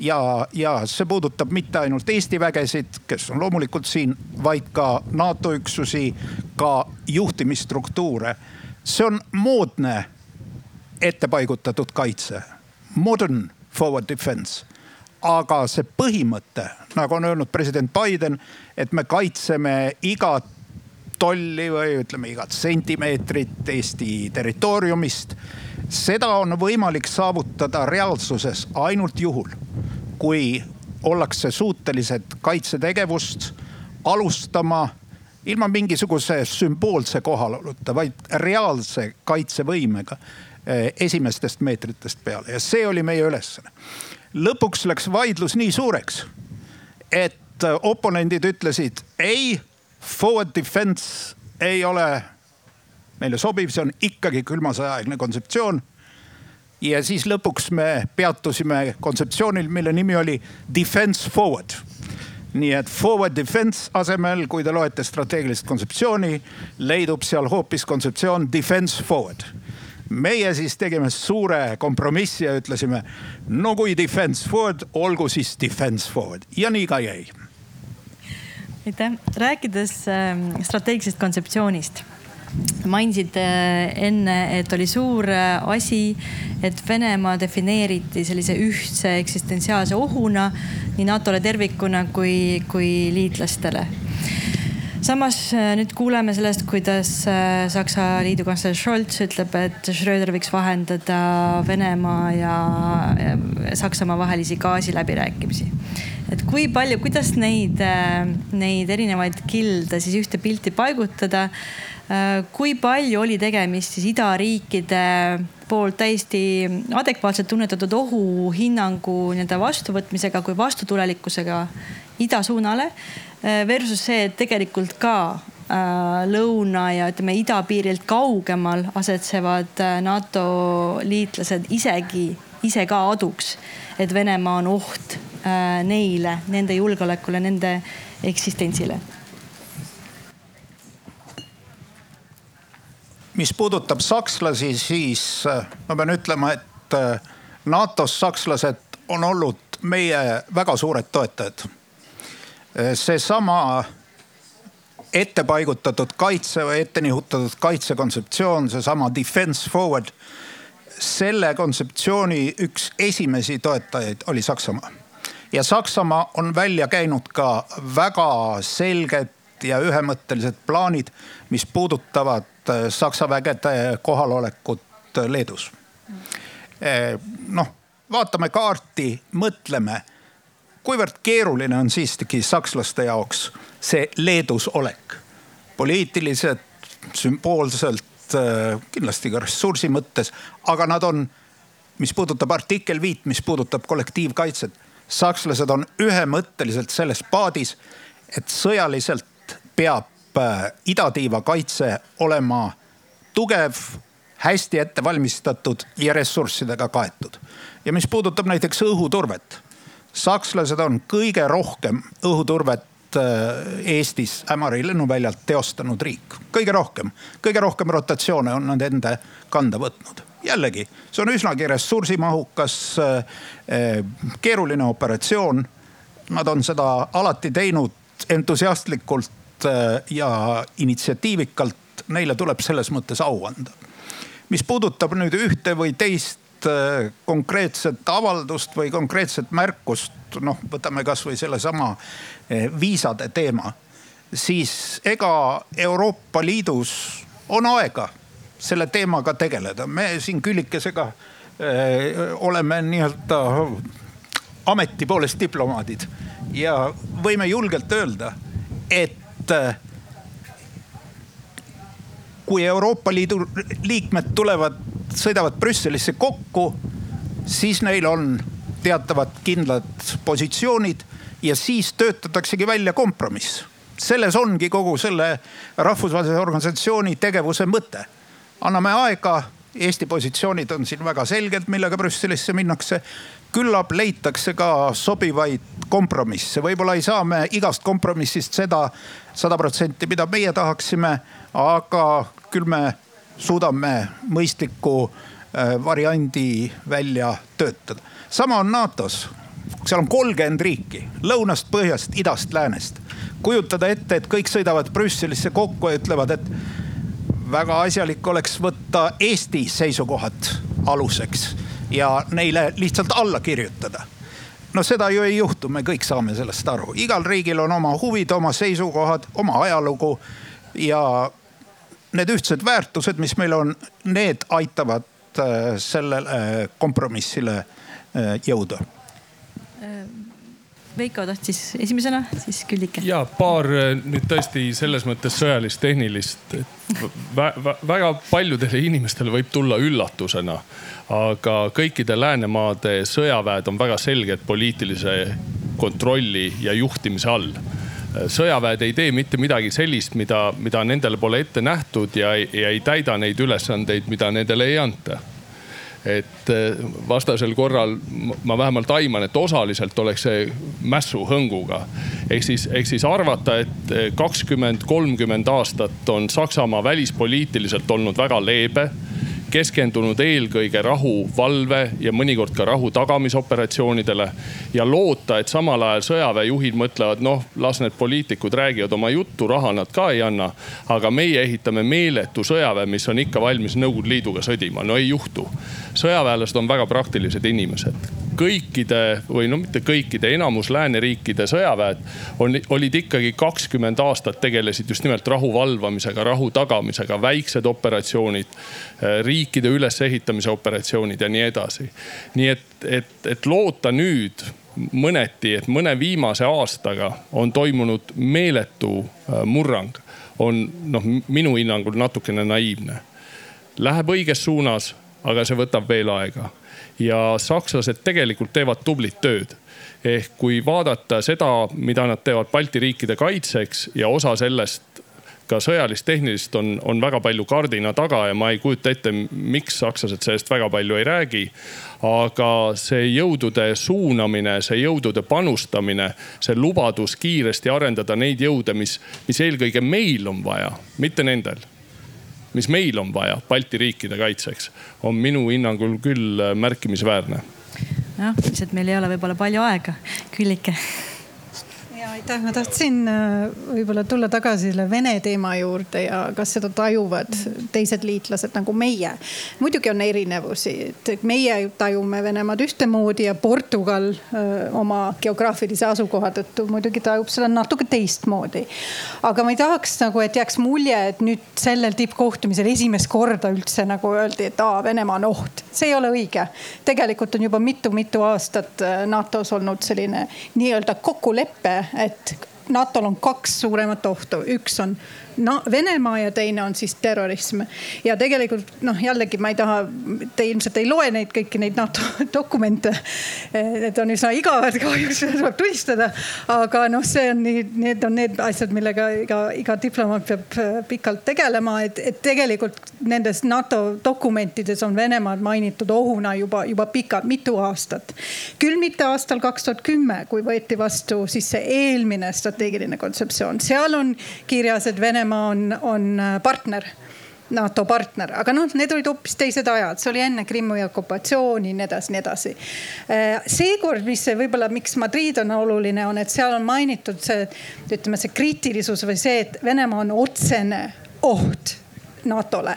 ja, ja see puudutab mitte ainult Eesti vägesid, kes on loomulikult siin, vaid ka NATO üksusi, ka juhtimisstruktuure. see on moodne ette paigutatud kaitse, modern forward defense. aga see põhimõte, nagu on öelnud president Biden, et me kaitseme igat tolli või ütleme igat sentimeetrit Eesti territooriumist. seda on võimalik saavutada reaalsuses ainult juhul, kui ollakse suutelised kaitsetegevust alustama ilma mingisuguse sümboolse kohaloluta, vaid reaalse kaitsevõimega Eh, esimestest meetritest peale ja see oli meie ülesanne. lõpuks läks vaidlus nii suureks, et oponendid ütlesid ei, forward defense ei ole meile sobiv, see on ikkagi külma sõja aegne kontseptsioon. ja siis lõpuks me peatusime kontseptsioonil, mille nimi oli defense forward. nii et forward defense asemel, kui te loete strateegilist kontseptsiooni, leidub seal hoopis kontseptsioon defense forward meie siis tegime suure kompromissi ja ütlesime, no kui defense forward, olgu siis defense forward ja nii ka jäi. Aitäh, rääkides ähm, strateegilisest kontseptsioonist mainisid äh, enne, et oli suur äh, asi, et Venemaa defineeriti sellise ühtse eksistentsiaalse ohuna nii NATO-le tervikuna kui, kui liitlastele samas äh, nüüd kuuleme sellest, kuidas Saksa liidukantsler Scholz ütleb, et Schröder võiks vahendada Venemaa ja Saksamaa vahelisi gaasiläbirääkimisi. Et kui palju, kuidas neid, äh, neid erinevaid kilde siis ühte pilti paigutada? kui palju oli tegemist siis idariikide poolt täiesti adekvaatselt tunnetatud ohuhinnangu nii-öelda vastuvõtmisega kui vastutulelikkusega ida suunale Äh, versus see, et tegelikult ka äh, lõuna ja ütleme idapiirilt kaugemal asetsevad äh, NATO liitlased isegi ise ka aduks, et Venemaa on oht neile, nende julgeolekule, nende eksistentsile. mis puudutab sakslasi, siis ma pean ütlema, et NATO-s sakslased on olnud meie väga suured toetajad seesama ette paigutatud kaitse või ette nihutatud kaitsekontseptsioon, seesama defense forward. selle kontseptsiooni üks esimesi toetajaid oli Saksamaa. Ja Saksamaa on välja käinud ka väga selged ja ühemõttelised plaanid, mis puudutavad äh, Saksa vägede kohalolekut Leedus. Äh, noh, vaatame kaarti, mõtleme kuivõrd keeruline on siiski sakslaste jaoks see Leedus olek. poliitiliselt, sümboolselt, äh, kindlasti ka ressursi mõttes, aga nad on, mis puudutab artikkel viit, mis puudutab kollektiivkaitset. Sakslased on ühemõtteliselt selles paadis, et sõjaliselt peab äh, idatiiva kaitse olema tugev hästi ette valmistatud ja ressurssidega kaetud. ja mis puudutab näiteks õhuturvet sakslased on kõige rohkem õhuturvet äh, Eestis Ämari lennuväljalt teostanud riik, kõige rohkem, kõige rohkem rotatsioone on nad enda kanda võtnud. Jällegi, see on üsnagi ressursimahukas, äh, äh, keeruline operatsioon. Nad on seda alati teinud entusiastlikult ja initsiatiivikalt, neile tuleb selles mõttes au anda. mis puudutab nüüd ühte või teist Äh, konkreetset avaldust või konkreetset märkust, noh, võtame kasvõi sellesama äh, viisade teema, siis ega Euroopa Liidus on aega selle teemaga tegeleda. me siin Küllikesega äh, oleme nii-öelda ameti poolest diplomaadid ja võime julgelt öelda, et kui Euroopa Liidu liikmed tulevad sõidavad Brüsselisse kokku, siis neil on teatavad kindlad positsioonid ja siis töötataksegi välja kompromiss. selles ongi kogu selle rahvusvahelise organisatsiooni tegevuse mõte. Anname aega, Eesti positsioonid on siin väga selged, millega Brüsselisse minnakse. küllap leitakse ka sobivaid kompromisse, võib-olla ei saa me igast kompromissist seda sada protsenti, mida meie tahaksime, aga küll me suudame mõistliku äh, variandi välja töötada. sama on NATO-s, seal on kolmkümmend riiki lõunast, põhjast, idast, läänest. kujutada ette, et kõik sõidavad Brüsselisse kokku ja ütlevad, et väga asjalik oleks võtta Eesti seisukohad aluseks ja neile lihtsalt alla kirjutada no seda ju ei juhtu, me kõik saame sellest aru, igal riigil on oma huvid, oma seisukohad, oma ajalugu ja need ühtsed väärtused, mis meil on, need aitavad äh, sellele äh, kompromissile äh, jõuda. Veiko tahtis esimesena, siis Küllike. ja paar nüüd tõesti selles mõttes sõjalist, tehnilist, vä vä väga paljudele inimestele võib tulla üllatusena. aga kõikide Läänemaade sõjaväed on väga selged poliitilise kontrolli ja juhtimise all sõjaväed ei tee mitte midagi sellist, mida, mida nendele pole ette nähtud ja, ja ei täida neid ülesandeid, mida nendele ei anta et eh, vastasel korral ma vähemalt aiman, et osaliselt oleks see mässu hõnguga. ehk siis, ehk siis arvata, et eh, kakskümmend, kolmkümmend aastat on Saksamaa välispoliitiliselt olnud väga leebe keskendunud eelkõige rahu valve ja mõnikord ka rahu tagamisoperatsioonidele. ja loota, et samal ajal sõjaväejuhid mõtlevad, noh, las need poliitikud räägivad oma juttu, raha nad ka ei anna. aga meie ehitame meeletu sõjaväe, mis on ikka valmis Nõukogude Liiduga sõdima, no ei juhtu. sõjaväelased on väga praktilised inimesed kõikide või no mitte kõikide, enamus lääneriikide sõjaväed on, olid ikkagi kakskümmend aastat tegelesid just nimelt rahu valvamisega, rahu tagamisega, väiksed operatsioonid riikide ülesehitamise operatsioonid ja nii edasi. nii et, et, et loota nüüd mõneti, et mõne viimase aastaga on toimunud meeletu äh, murrang, on noh, minu hinnangul natukene naiivne. Läheb õiges suunas, aga see võtab veel aega ja sakslased tegelikult teevad tublit tööd ehk kui vaadata seda, mida nad teevad Balti riikide kaitseks ja osa sellest ka sõjalist-tehnilist on, on väga palju kardina taga ja ma ei kujuta ette, miks sakslased sellest väga palju ei räägi. aga see jõudude suunamine, see jõudude panustamine, see lubadus kiiresti arendada neid jõude, mis, mis eelkõige meil on vaja, mitte nendel mis meil on vaja Balti riikide kaitseks, on minu hinnangul küll märkimisväärne. jah, lihtsalt meil ei ole võib-olla palju aega. Küllike aitäh, ma tahtsin äh, võib-olla tulla tagasi selle Vene teema juurde ja kas seda tajuvad teised liitlased nagu meie. muidugi on erinevusi, et meie tajume Venemaad ühtemoodi ja Portugal öö, äh, oma geograafilise asukoha tõttu muidugi tajub seda natuke teistmoodi. aga ma ei tahaks nagu, et jääks mulje, et nüüd sellel tippkohtumisel esimest korda üldse nagu öeldi, et aa, Venemaa on oht. see ei ole õige. tegelikult on juba mitu-mitu aastat äh, NATO-s olnud selline nii-öelda kokkulepe et NATO-l on kaks suuremat ohtu, üks on no Venemaa ja teine on siis terrorism. ja tegelikult noh, jällegi ma ei taha, te ilmselt ei loe neid kõiki neid NATO dokumente. Need on üsna igavad kahjuks, tuleb tunnistada. aga noh, see on nii, need on need asjad, millega iga, iga diplomaat peab äh, pikalt tegelema, et, et tegelikult nendes NATO dokumentides on Venemaad mainitud ohuna juba, juba pikalt, mitu aastat. küll mitte aastal kaks tuhat kümme, kui võeti vastu siis see eelmine strateegiline kontseptsioon, seal on kirjas, et Venemaa Venemaa on, on äh, partner NATO partner, aga noh, need olid hoopis teised ajad, see oli enne Krimmi okupatsiooni, nii edasi, nii edasi. Äh, seekord, mis võib-olla, miks Madrid on oluline, on, et seal on mainitud see, ütleme see kriitilisus või see, et Venemaa on otsene oht NATO-le.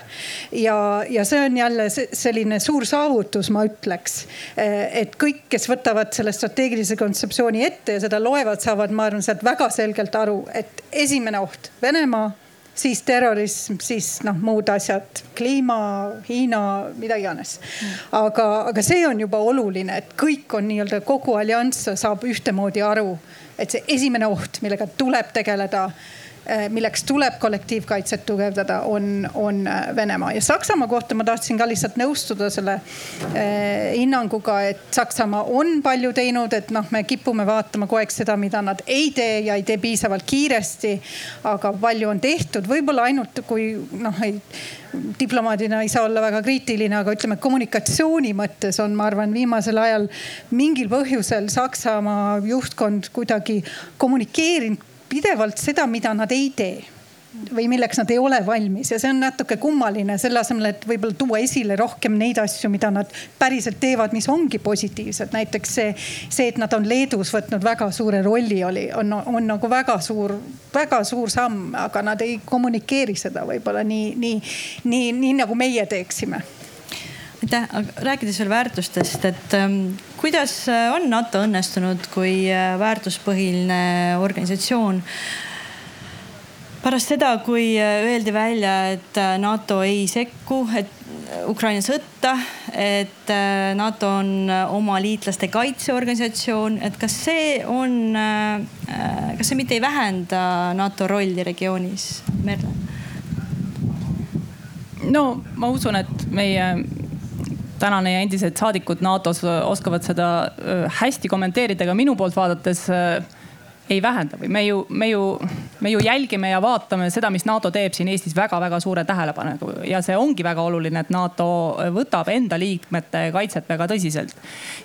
ja, ja see on jälle selline suur saavutus, ma ütleks. Et kõik, kes võtavad selle strateegilise kontseptsiooni ette ja seda loevad, saavad, ma arvan, sealt väga selgelt aru, et esimene oht Venemaa siis terrorism, siis noh, muud asjad, kliima, Hiina, mida iganes. aga, aga see on juba oluline, et kõik on nii-öelda kogu allianss saab ühtemoodi aru, et see esimene oht, millega tuleb tegeleda milleks tuleb kollektiivkaitset tugevdada, on, on eh, Venemaa ja Saksamaa kohta ma tahtsin ka lihtsalt nõustuda selle eh, hinnanguga, et Saksamaa on palju teinud, et noh, me kipume vaatama kogu aeg seda, mida nad ei tee ja ei tee piisavalt kiiresti. aga palju on tehtud, võib-olla ainult kui noh, ei diplomaadina ei saa olla väga kriitiline, aga ütleme kommunikatsiooni mõttes on, ma arvan, viimasel ajal mingil põhjusel Saksamaa juhtkond kuidagi kommunikeerinud pidevalt seda, mida nad ei tee või milleks nad ei ole valmis. Ja see on natuke kummaline, selle asemel, et võib-olla tuua esile rohkem neid asju, mida nad päriselt teevad, mis ongi positiivsed. näiteks see, see, et nad on Leedus võtnud väga suure rolli, oli, on, on nagu väga suur, väga suur samm, aga nad ei kommunikeeri seda võib-olla nii, nii, nii, nii nagu meie teeksime. Aitäh, rääkides veel väärtustest, et ähm, kuidas äh, on NATO õnnestunud kui äh, väärtuspõhiline organisatsioon? pärast seda, kui äh, öeldi välja, et NATO ei sekku, et Ukraina sõtta, et NATO on oma liitlaste kaitseorganisatsioon, et kas see on, kas see mitte ei vähenda NATO rolli regioonis, Merle? no ma usun, et meie tänane ja endised saadikud NATO-s oskavad seda hästi kommenteerida, aga minu poolt vaadates ei vähenda või me ju, me ju, me ju jälgime ja vaatame seda, mis NATO teeb siin Eestis väga-väga suure tähelepanuga ja see ongi väga oluline, et NATO võtab enda liikmete kaitset väga tõsiselt.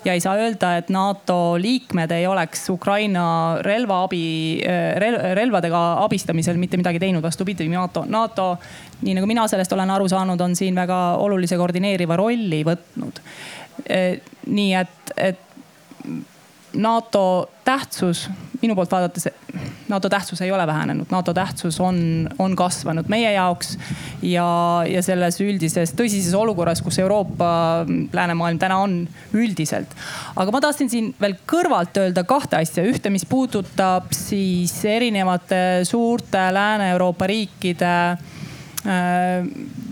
ja ei saa öelda, et NATO liikmed ei oleks Ukraina relvaabi rel,, relvadega abistamisel mitte midagi teinud, vastupidi, NATO, NATO, nii nagu mina sellest olen aru saanud, on siin väga olulise koordineeriva rolli võtnud. nii et, et NATO tähtsus, minu poolt vaadates, NATO tähtsus ei ole vähenenud, NATO tähtsus on, on kasvanud meie jaoks. ja, ja selles üldises tõsises olukorras, kus Euroopa, läänemaailm täna on üldiselt. aga ma tahtsin siin veel kõrvalt öelda kahte asja, ühte, mis puudutab siis erinevate suurte Lääne-Euroopa riikide äh,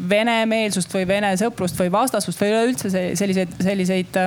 venemeelsust või vene sõprust või vastasust või üleüldse selliseid, selliseid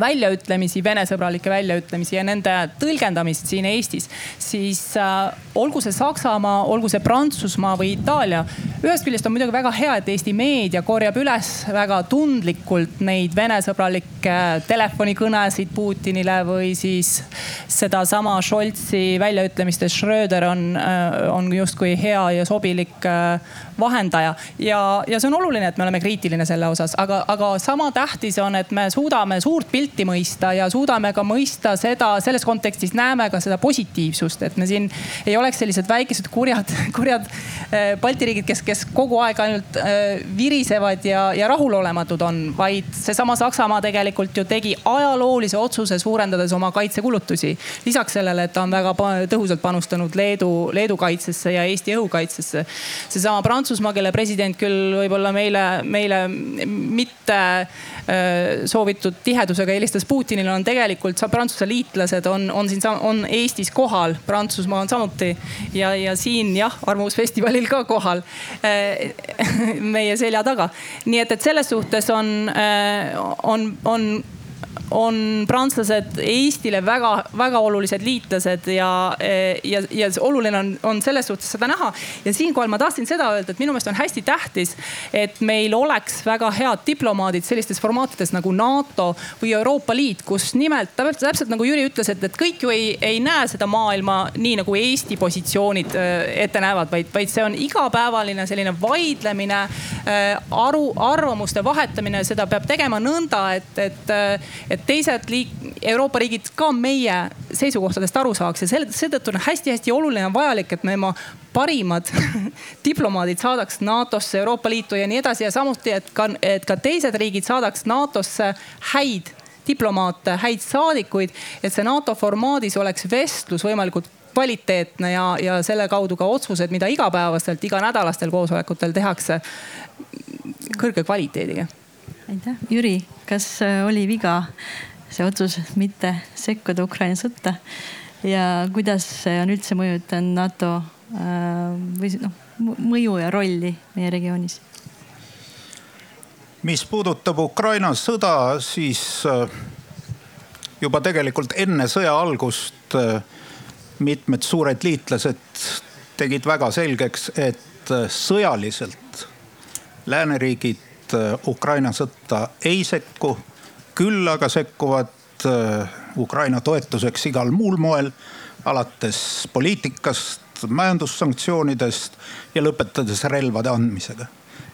väljaütlemisi, venesõbralikke väljaütlemisi ja nende tõlgendamist siin Eestis, siis äh, olgu see Saksamaa, olgu see Prantsusmaa või Itaalia. ühest küljest on muidugi väga hea, et Eesti meedia korjab üles väga tundlikult neid venesõbralikke telefonikõnesid Putinile või siis sedasama Scholzi väljaütlemist, et Schröder on, äh, on justkui hea ja sobilik äh, vahendaja. ja, ja see on oluline, et me oleme kriitiline selle osas, aga, aga sama tähtis on, et me suudame suurt pilti mõista ja suudame ka mõista seda, selles kontekstis näeme ka seda positiivsust, et me siin ei oleks sellised väikesed kurjad, kurjad äh, Balti riigid, kes, kes kogu aeg ainult äh, virisevad ja, ja rahulolematud on, vaid seesama Saksamaa tegelikult ju tegi ajaloolise otsuse, suurendades oma kaitsekulutusi. lisaks sellele, et ta on väga tõhusalt panustanud Leedu, Leedu kaitsesse ja Eesti õhukaitsesse. seesama Prantsusmaa, kelle president küll võib-olla meile, meile mitte äh, soovitud tihedusega aga helistas Putinile, on tegelikult Prantsuse liitlased on, on siin, on Eestis kohal, Prantsusmaa on samuti ja, ja siin jah, arvamusfestivalil ka kohal meie selja taga. nii et, et selles suhtes on, on, on on prantslased Eestile väga-väga olulised liitlased ja, ja, ja oluline on, on selles suhtes seda näha. ja siinkohal ma tahtsin seda öelda, et minu meelest on hästi tähtis, et meil oleks väga head diplomaadid sellistes formaatides nagu NATO või Euroopa Liit, kus nimelt täpselt nagu Jüri ütles, et, et kõik ju ei, ei näe seda maailma nii nagu Eesti positsioonid äh, ette näevad, vaid, vaid see on igapäevaline selline vaidlemine, äh, aru, arvamuste vahetamine, seda peab tegema nõnda, et, et, äh, et teised liik-, Euroopa riigid ka meie seisukohtadest aru saaks ja seetõttu on hästi-hästi oluline ja vajalik, et me oma parimad diplomaadid saadaks NATO-sse, Euroopa Liitu ja nii edasi ja samuti, et ka, et ka teised riigid saadaks NATO-sse häid diplomaate, häid saadikuid, et see NATO formaadis oleks vestlus võimalikult kvaliteetne ja, ja selle kaudu ka otsused, mida igapäevaselt, iganädalastel koosolekutel tehakse kõrge kvaliteediga aitäh, Jüri, kas äh, oli viga see otsus mitte sekkuda Ukraina sõtta ja kuidas see on üldse mõjutanud NATO äh, või noh mõju ja rolli meie regioonis? mis puudutab Ukraina sõda, siis äh, juba tegelikult enne sõja algust mitmed suured liitlased tegid väga selgeks, et sõjaliselt lääneriigid Äh, Ukraina sõtta ei sekku. küll aga sekkuvad äh, Ukraina toetuseks igal muul moel, alates poliitikast, majandussanktsioonidest ja lõpetades relvade andmisega.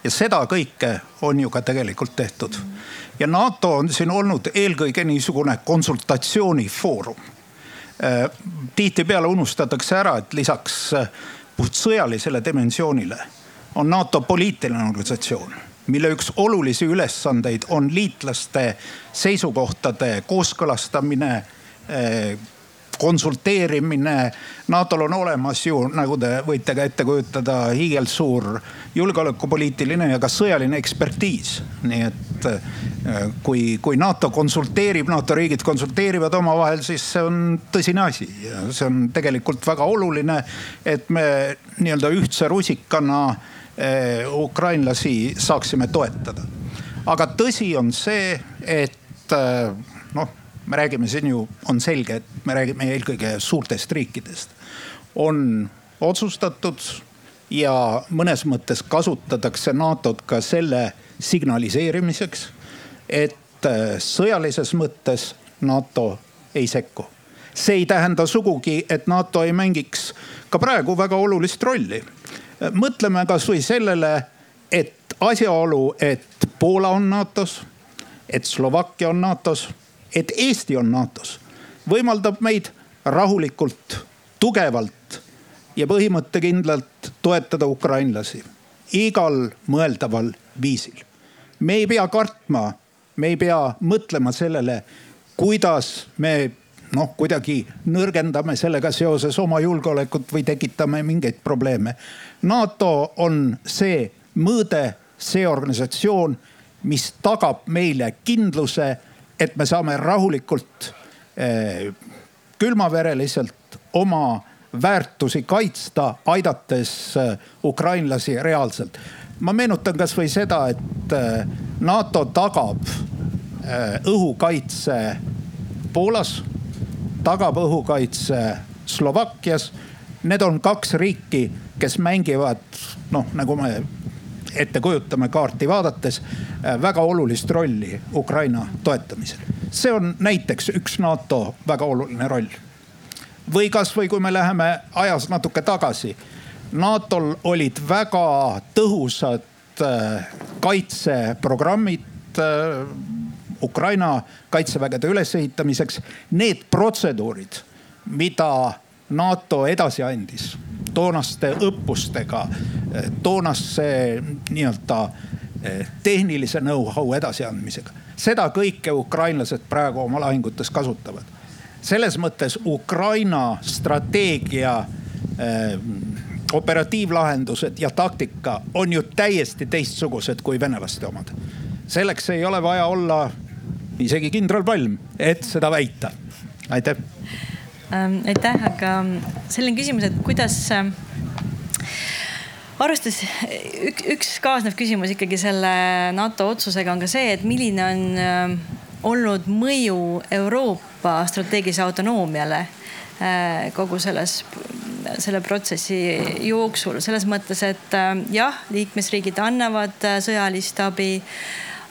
ja seda kõike on ju ka tegelikult tehtud. ja NATO on siin olnud eelkõige niisugune konsultatsioonifoorum. Äh, tihtipeale unustatakse ära, et lisaks puht sõjalisele dimensioonile on NATO poliitiline organisatsioon mille üks olulisi ülesandeid on liitlaste seisukohtade kooskõlastamine eh, konsulteerimine. NATO-l on olemas ju, nagu te võite ka ette kujutada, hiigelsuur julgeolekupoliitiline ja ka sõjaline ekspertiis. nii et eh, kui, kui NATO konsulteerib, NATO riigid konsulteerivad omavahel, siis see on tõsine asi ja see on tegelikult väga oluline, et me nii-öelda ühtse rusikana ukrainlasi saaksime toetada. aga tõsi on see, et eh, noh, me räägime siin ju, on selge, et me räägime eelkõige suurtest riikidest. on otsustatud ja mõnes mõttes kasutatakse NATO-t ka selle signaliseerimiseks, et äh, sõjalises mõttes NATO ei sekku. see ei tähenda sugugi, et NATO ei mängiks ka praegu väga olulist rolli. Mõtleme kasvõi sellele, et asjaolu, et Poola on NATO-s, et Slovakkia on NATO-s, et Eesti on NATO-s, võimaldab meid rahulikult, tugevalt ja põhimõttekindlalt toetada ukrainlasi igal mõeldaval viisil. me ei pea kartma, me ei pea mõtlema sellele, kuidas me noh, kuidagi nõrgendame sellega seoses oma julgeolekut või tekitame mingeid probleeme. NATO on see mõõde, see organisatsioon, mis tagab meile kindluse, et me saame rahulikult eh, külmavereliselt oma väärtusi kaitsta, aidates eh, ukrainlasi reaalselt. ma meenutan kasvõi seda, et eh, NATO tagab õhukaitse Poolas, tagab õhukaitse Slovakkias. Need on kaks riiki, kes mängivad noh, nagu me ette kujutame kaarti vaadates väga olulist rolli Ukraina toetamisel. see on näiteks üks NATO väga oluline roll või kasvõi kui me läheme ajas natuke tagasi. NATO-l olid väga tõhusad äh, kaitseprogrammid äh, Ukraina kaitsevägede ülesehitamiseks. Need protseduurid, mida NATO edasi andis toonaste õppustega, toonase nii-öelda tehnilise know-how edasiandmisega. seda kõike ukrainlased praegu oma lahingutes kasutavad selles mõttes Ukraina strateegia äh, operatiivlahendused ja taktika on ju täiesti teistsugused kui venelaste omad. selleks ei ole vaja olla isegi kindral Palm, et seda väita. aitäh ähm,. aitäh, aga selline küsimus, et kuidas äh, arvestades üks, üks kaasnev küsimus ikkagi selle NATO otsusega on ka see, et milline on äh, olnud mõju Euroopa strateegilise autonoomiale äh, kogu selles, selle protsessi jooksul selles mõttes, et äh, jah, liikmesriigid annavad äh, sõjalist abi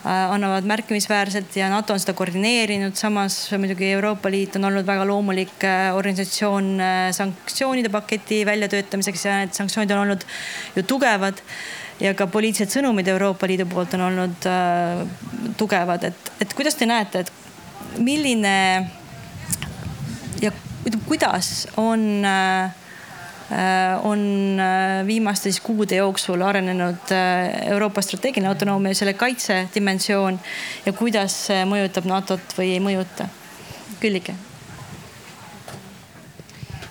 annavad märkimisväärselt ja NATO on seda koordineerinud. samas muidugi Euroopa Liit on olnud väga loomulik organisatsioon sanktsioonide paketi väljatöötamiseks ja need sanktsioonid on olnud ju tugevad ja ka poliitilised sõnumid Euroopa Liidu poolt on olnud äh, tugevad, et, et kuidas te näete, et milline ja kuidas on äh, on äh, viimaste siis kuude jooksul arenenud äh, Euroopa strateegiline autonoomia selle kaitsedimensioon ja kuidas see mõjutab NATO-t või ei mõjuta? Küllike.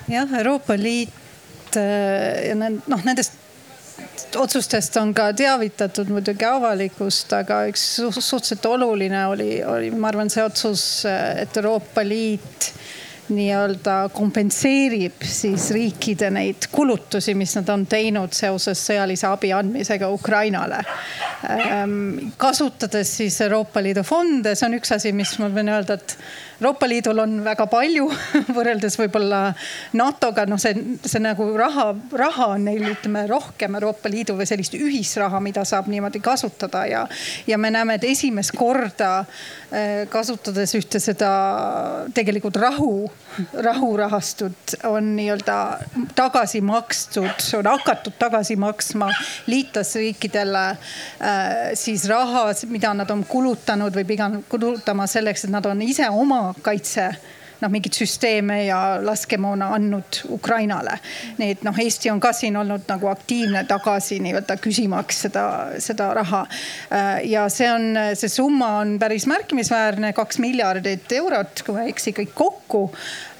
jah, Euroopa Liit äh, ja noh, nendest otsustest on ka teavitatud muidugi avalikkust, aga üks suhteliselt oluline oli, oli, ma arvan, see otsus, et Euroopa Liit nii-öelda kompenseerib siis riikide neid kulutusi, mis nad on teinud seoses sõjalise abi andmisega Ukrainale. Ehm, kasutades siis Euroopa Liidu fonde, see on üks asi, mis ma võin öelda, et Euroopa Liidul on väga palju võrreldes võib-olla NATO-ga, noh, see, see nagu raha, raha on neil, ütleme rohkem Euroopa Liidu või sellist ühisraha, mida saab niimoodi kasutada ja, ja me näeme, et esimest korda eh, kasutades ühte seda tegelikult rahu, rahurahastut on nii-öelda tagasi makstud, on hakatud tagasi maksma liitlasriikidele äh, siis raha, mida nad on kulutanud või pigem kulutama selleks, et nad on ise oma kaitse noh, mingeid süsteeme ja laskemoona andnud Ukrainale. nii et noh, Eesti on ka siin olnud nagu aktiivne tagasi nii-öelda küsimaks seda, seda raha. Äh, ja see on, see summa on päris märkimisväärne, kaks miljardit eurot, kui ma ei eksi, kõik kokku.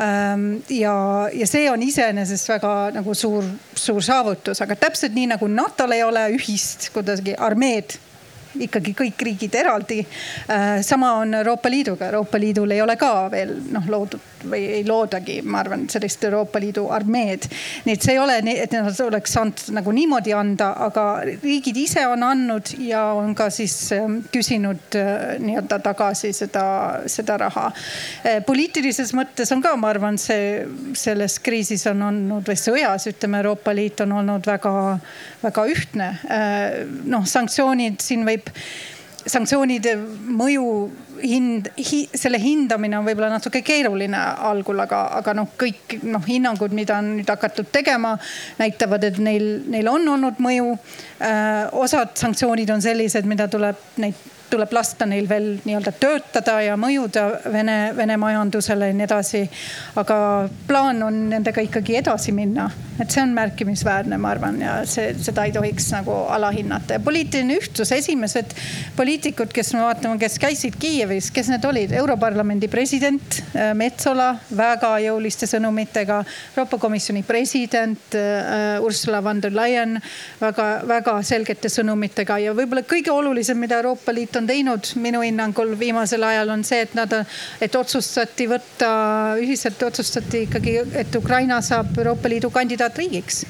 Ähm, ja, ja see on iseenesest väga nagu suur, suur saavutus, aga täpselt nii nagu NATO-l ei ole ühist kuidagi armeed ikkagi kõik riigid eraldi. Äh, sama on Euroopa Liiduga, Euroopa Liidul ei ole ka veel noh loodud või ei loodagi, ma arvan, sellist Euroopa Liidu armeed. nii et see ei ole, et nad oleks saanud nagu niimoodi anda, aga riigid ise on andnud ja on ka siis ähm, küsinud äh, nii-öelda tagasi seda, seda raha. Äh, poliitilises mõttes on ka, ma arvan, see selles kriisis on olnud või sõjas ütleme, Euroopa Liit on olnud väga, väga ühtne. Äh, noh, sanktsioonid siin võib sanktsioonide mõju hind hi,, selle hindamine on võib-olla natuke keeruline algul, aga, aga noh, kõik noh, hinnangud, mida on nüüd hakatud tegema, näitavad, et neil, neil on olnud mõju. osad sanktsioonid on sellised, mida tuleb neid tuleb lasta neil veel nii-öelda töötada ja mõjuda Vene, Vene majandusele ja nii edasi. aga plaan on nendega ikkagi edasi minna, et see on märkimisväärne, ma arvan, ja see, seda ei tohiks nagu alahinnata. Ja poliitiline ühtsus, esimesed poliitikud, kes me vaatame, kes käisid Kiievis, kes need olid, Europarlamendi president äh, Metsola väga jõuliste sõnumitega, Euroopa Komisjoni president äh, Ursula von der Leyen väga-väga selgete sõnumitega. Ja võib-olla kõige olulisem, mida Euroopa Liit on on teinud minu hinnangul viimasel ajal on see, et nad, et otsustati võtta, ühiselt otsustati ikkagi, et Ukraina saab Euroopa Liidu kandidaatriigiks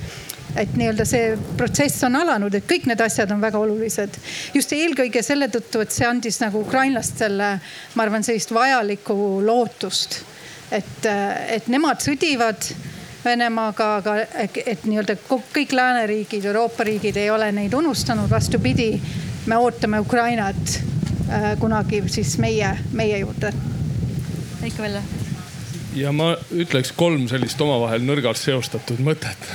et nii-öelda see protsess on alanud, et kõik need asjad on väga olulised. just eelkõige selle tõttu, et see andis nagu ukrainlastele, ma arvan, sellist vajalikku lootust. et, et nemad sõdivad Venemaaga, aga et nii-öelda kõik lääneriigid, Euroopa riigid ei ole neid unustanud, vastupidi me ootame Ukrainat äh, kunagi siis meie, meie juurde. Veiko Velle. ja ma ütleks kolm sellist omavahel nõrgalt seostatud mõtet.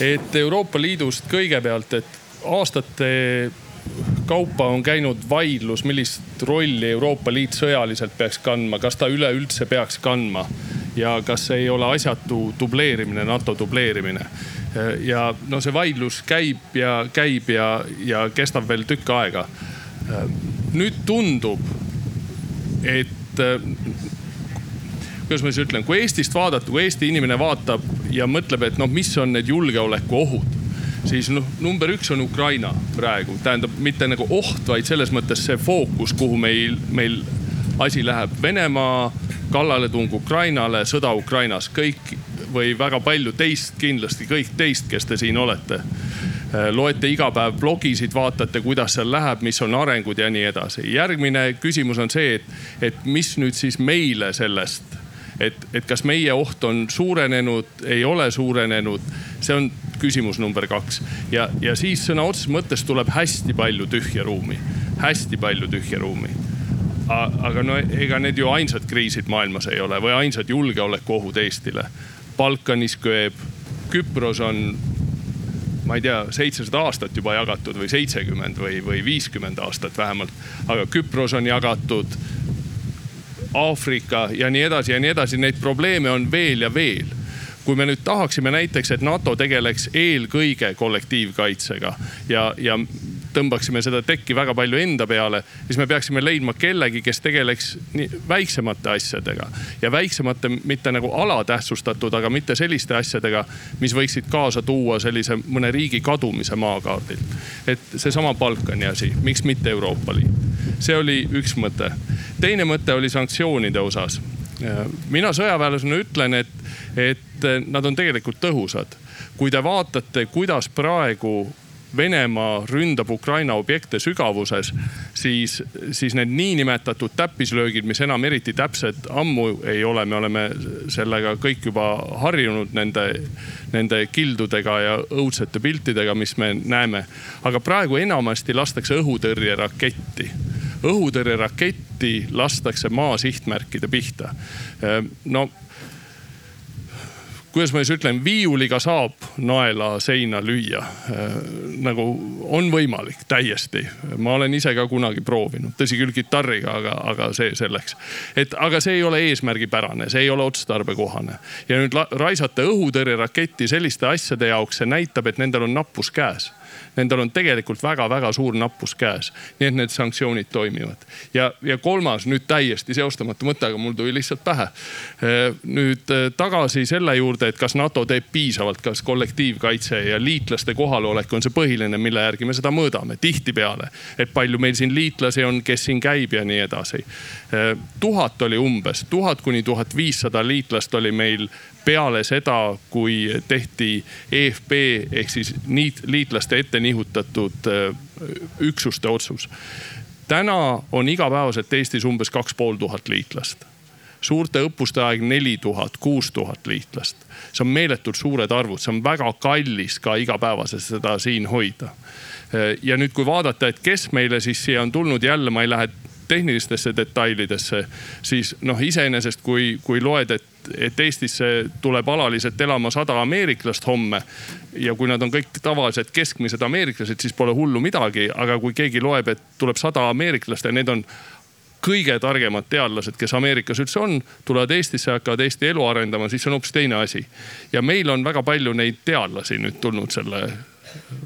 et Euroopa Liidust kõigepealt, et aastate kaupa on käinud vaidlus, millist rolli Euroopa Liit sõjaliselt peaks kandma, kas ta üleüldse peaks kandma ja kas ei ole asjatu dubleerimine, NATO dubleerimine ja no see vaidlus käib ja käib ja, ja kestab veel tükk aega. nüüd tundub, et kuidas ma siis ütlen, kui Eestist vaadata, kui Eesti inimene vaatab ja mõtleb, et noh, mis on need julgeolekuohud siis noh, number üks on Ukraina praegu, tähendab mitte nagu oht, vaid selles mõttes see fookus, kuhu meil, meil asi läheb. Venemaa kallaletung Ukrainale, sõda Ukrainas, kõik või väga palju teist kindlasti, kõik teist, kes te siin olete. Äh, loete iga päev blogisid, vaatate, kuidas seal läheb, mis on arengud ja nii edasi. järgmine küsimus on see, et, et mis nüüd siis meile sellest, et, et kas meie oht on suurenenud, ei ole suurenenud, see on küsimus number kaks. ja, ja siis sõna otseses mõttes tuleb hästi palju tühja ruumi, hästi palju tühja ruumi aga no ega need ju ainsad kriisid maailmas ei ole või ainsad julgeolekuohud Eestile. Balkanis kööb, Küpros on, ma ei tea, seitsesada aastat juba jagatud või seitsekümmend või, või viiskümmend aastat vähemalt. aga Küpros on jagatud, Aafrika ja nii edasi ja nii edasi, neid probleeme on veel ja veel kui me nüüd tahaksime näiteks, et NATO tegeleks eelkõige kollektiivkaitsega ja, ja tõmbaksime seda tekki väga palju enda peale, siis me peaksime leidma kellegi, kes tegeleks nii väiksemate asjadega. ja väiksemate, mitte nagu alatähtsustatud, aga mitte selliste asjadega, mis võiksid kaasa tuua sellise mõne riigi kadumise maakaardilt. et seesama Balkani asi, miks mitte Euroopa Liit. see oli üks mõte. teine mõte oli sanktsioonide osas. mina sõjaväelasena ütlen, et, et nad on tegelikult tõhusad kui te vaatate, kuidas praegu Venemaa ründab Ukraina objekte sügavuses, siis, siis need niinimetatud täppislöögid, mis enam eriti täpsed ammu ei ole, me oleme sellega kõik juba harjunud nende, nende kildudega ja õudsete piltidega, mis me näeme. aga praegu enamasti lastakse õhutõrjeraketti õhutõrjeraketti lastakse maa sihtmärkide pihta. no kuidas ma siis ütlen, viiuliga saab naela seina lüüa. Nagu on võimalik täiesti, ma olen ise ka kunagi proovinud, tõsi küll kitarriga, aga, aga see selleks. et aga see ei ole eesmärgipärane, see ei ole otstarbekohane. Ja nüüd raisata õhutõrjeraketti selliste asjade jaoks, see näitab, et nendel on nappus käes nendel on tegelikult väga-väga suur nappus käes. nii et need sanktsioonid toimivad. ja, ja kolmas nüüd täiesti seostamatu mõte, aga mul tuli lihtsalt pähe. nüüd äh, tagasi selle juurde, et kas NATO teeb piisavalt, kas kollektiivkaitse ja liitlaste kohalolek on see põhiline, mille järgi me seda mõõdame tihtipeale. et palju meil siin liitlasi on, kes siin käib ja nii edasi. tuhat oli umbes, tuhat kuni tuhat viissada liitlast oli meil peale seda, kui tehti EFP ehk siis liitlaste ette nihutatud äh, üksuste otsus. täna on igapäevaselt Eestis umbes kaks pool tuhat liitlast suurte õppuste aeg neli tuhat, kuus tuhat liitlast. see on meeletult suured arvud, see on väga kallis ka igapäevaselt seda siin hoida. ja nüüd, kui vaadata, et kes meile siis siia on tulnud, jälle ma ei lähe tehnilistesse detailidesse, siis noh, iseenesest kui, kui loed, et, et Eestisse tuleb alaliselt elama sada ameeriklast homme. ja kui nad on kõik tavalised keskmised ameeriklased, siis pole hullu midagi, aga kui keegi loeb, et tuleb sada ameeriklast ja need on kõige targemad teadlased, kes Ameerikas üldse on, tulevad Eestisse, hakkavad Eesti elu arendama, siis on hoopis teine asi. ja meil on väga palju neid teadlasi nüüd tulnud selle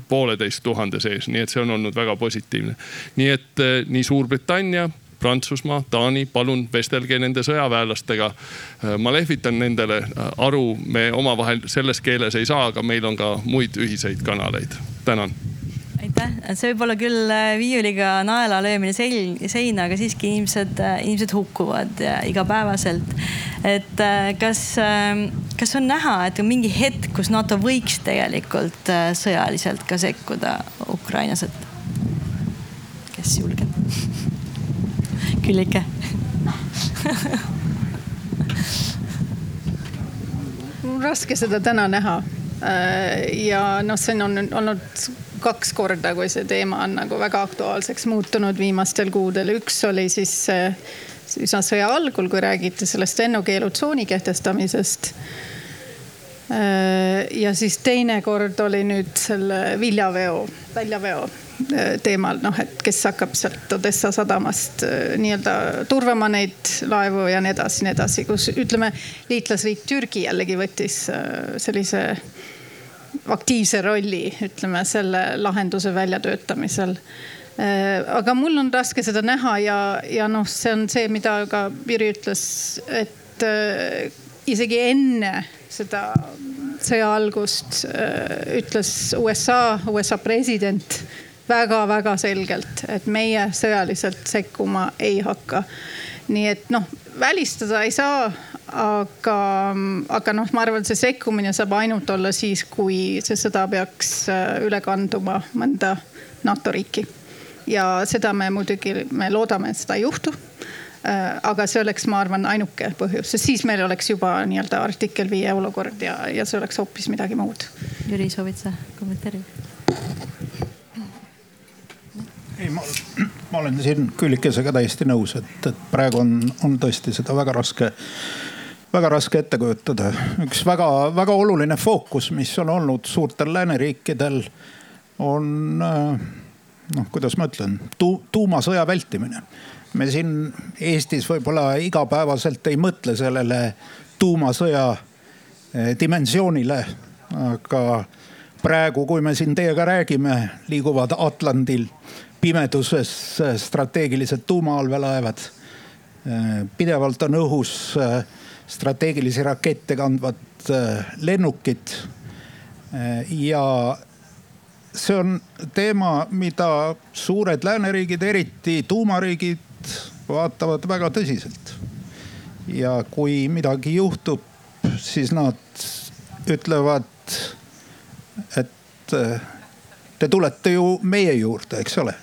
pooleteist tuhande sees, nii et see on olnud väga positiivne. nii et eh, nii Suurbritannia, Prantsusmaa, Taani, palun vestelge nende sõjaväelastega. Eh, ma lehvitan nendele eh, aru, me omavahel selles keeles ei saa, aga meil on ka muid ühiseid kanaleid. tänan aitäh, see võib olla küll viiuliga naela löömine seina, aga siiski inimesed, inimesed hukkuvad igapäevaselt. et kas, kas on näha, et on mingi hetk, kus NATO võiks tegelikult sõjaliselt ka sekkuda Ukrainas, et kes julgeb? Küllike mul on raske seda täna näha. ja noh, see on olnud kaks korda, kui see teema on nagu väga aktuaalseks muutunud viimastel kuudel. üks oli siis üsna sõja algul, kui räägiti sellest lennukeelutsooni kehtestamisest. ja siis teine kord oli nüüd selle viljaveo, väljaveo teemal, noh, et kes hakkab sealt Odessa sadamast nii-öelda turvama neid laevu ja nii edasi, nii edasi, kus ütleme, liitlasriik Türgi jällegi võttis sellise aktiivse rolli, ütleme selle lahenduse väljatöötamisel. aga mul on raske seda näha ja, ja noh, see on see, mida ka Jüri ütles, et isegi enne seda sõja algust ütles USA, USA president väga-väga selgelt, et meie sõjaliselt sekkuma ei hakka. nii et noh, välistada ei saa, aga, aga noh, ma arvan, see sekkumine saab ainult olla siis, kui see sõda peaks äh, üle kanduma mõnda NATO riiki. ja seda me muidugi, me loodame, et seda ei juhtu äh, aga see oleks, ma arvan, ainuke põhjus, sest siis meil oleks juba nii-öelda artikkel viie olukord ja, ja see oleks hoopis midagi muud. Jüri, soovid sa kommenteerida? Ei, ma, ma olen siin Küllikesega täiesti nõus, et, et praegu on, on tõesti seda väga raske, väga raske ette kujutada. üks väga-väga oluline fookus, mis on olnud suurtel lääneriikidel, on noh, kuidas ma ütlen tu,, tuumasõja vältimine. me siin Eestis võib-olla igapäevaselt ei mõtle sellele tuumasõja eh, dimensioonile, aga praegu, kui me siin teiega räägime, liiguvad Atlandil pimeduses strateegilised tuumaallveelaevad. pidevalt on õhus äh, strateegilisi rakette kandvad äh, lennukid. Äh, ja see on teema, mida suured lääneriigid, eriti tuumariigid, vaatavad väga tõsiselt. ja kui midagi juhtub, siis nad ütlevad, et te tulete ju meie juurde, eks ole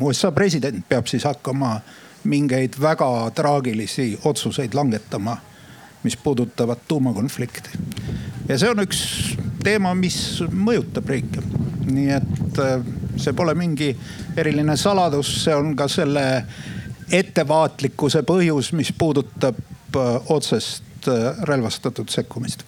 USA president peab siis hakkama mingeid väga traagilisi otsuseid langetama, mis puudutavad tuumakonflikti. ja see on üks teema, mis mõjutab riike. nii et äh, see pole mingi eriline saladus, see on ka selle ettevaatlikkuse põhjus, mis puudutab äh, otsest äh, relvastatud sekkumist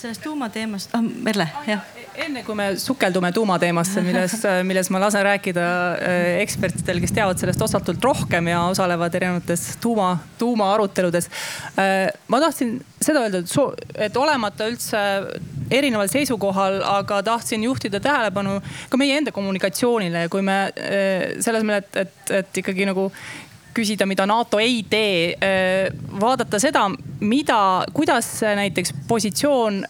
sellest tuumateemast oh,, Merle, jah enne kui me sukeldume tuumateemasse, milles, milles ma lasen rääkida äh, ekspertidel, kes teavad sellest osatult rohkem ja osalevad erinevates tuuma, tuumaaruteludes. Äh, ma tahtsin seda öelda, et, olemata üldse erineval seisukohal, aga tahtsin juhtida tähelepanu ka meie enda kommunikatsioonile, kui me äh, selles mõttes, et, et, et ikkagi nagu küsida, mida NATO ei tee. Äh, vaadata seda, mida, kuidas näiteks positsioon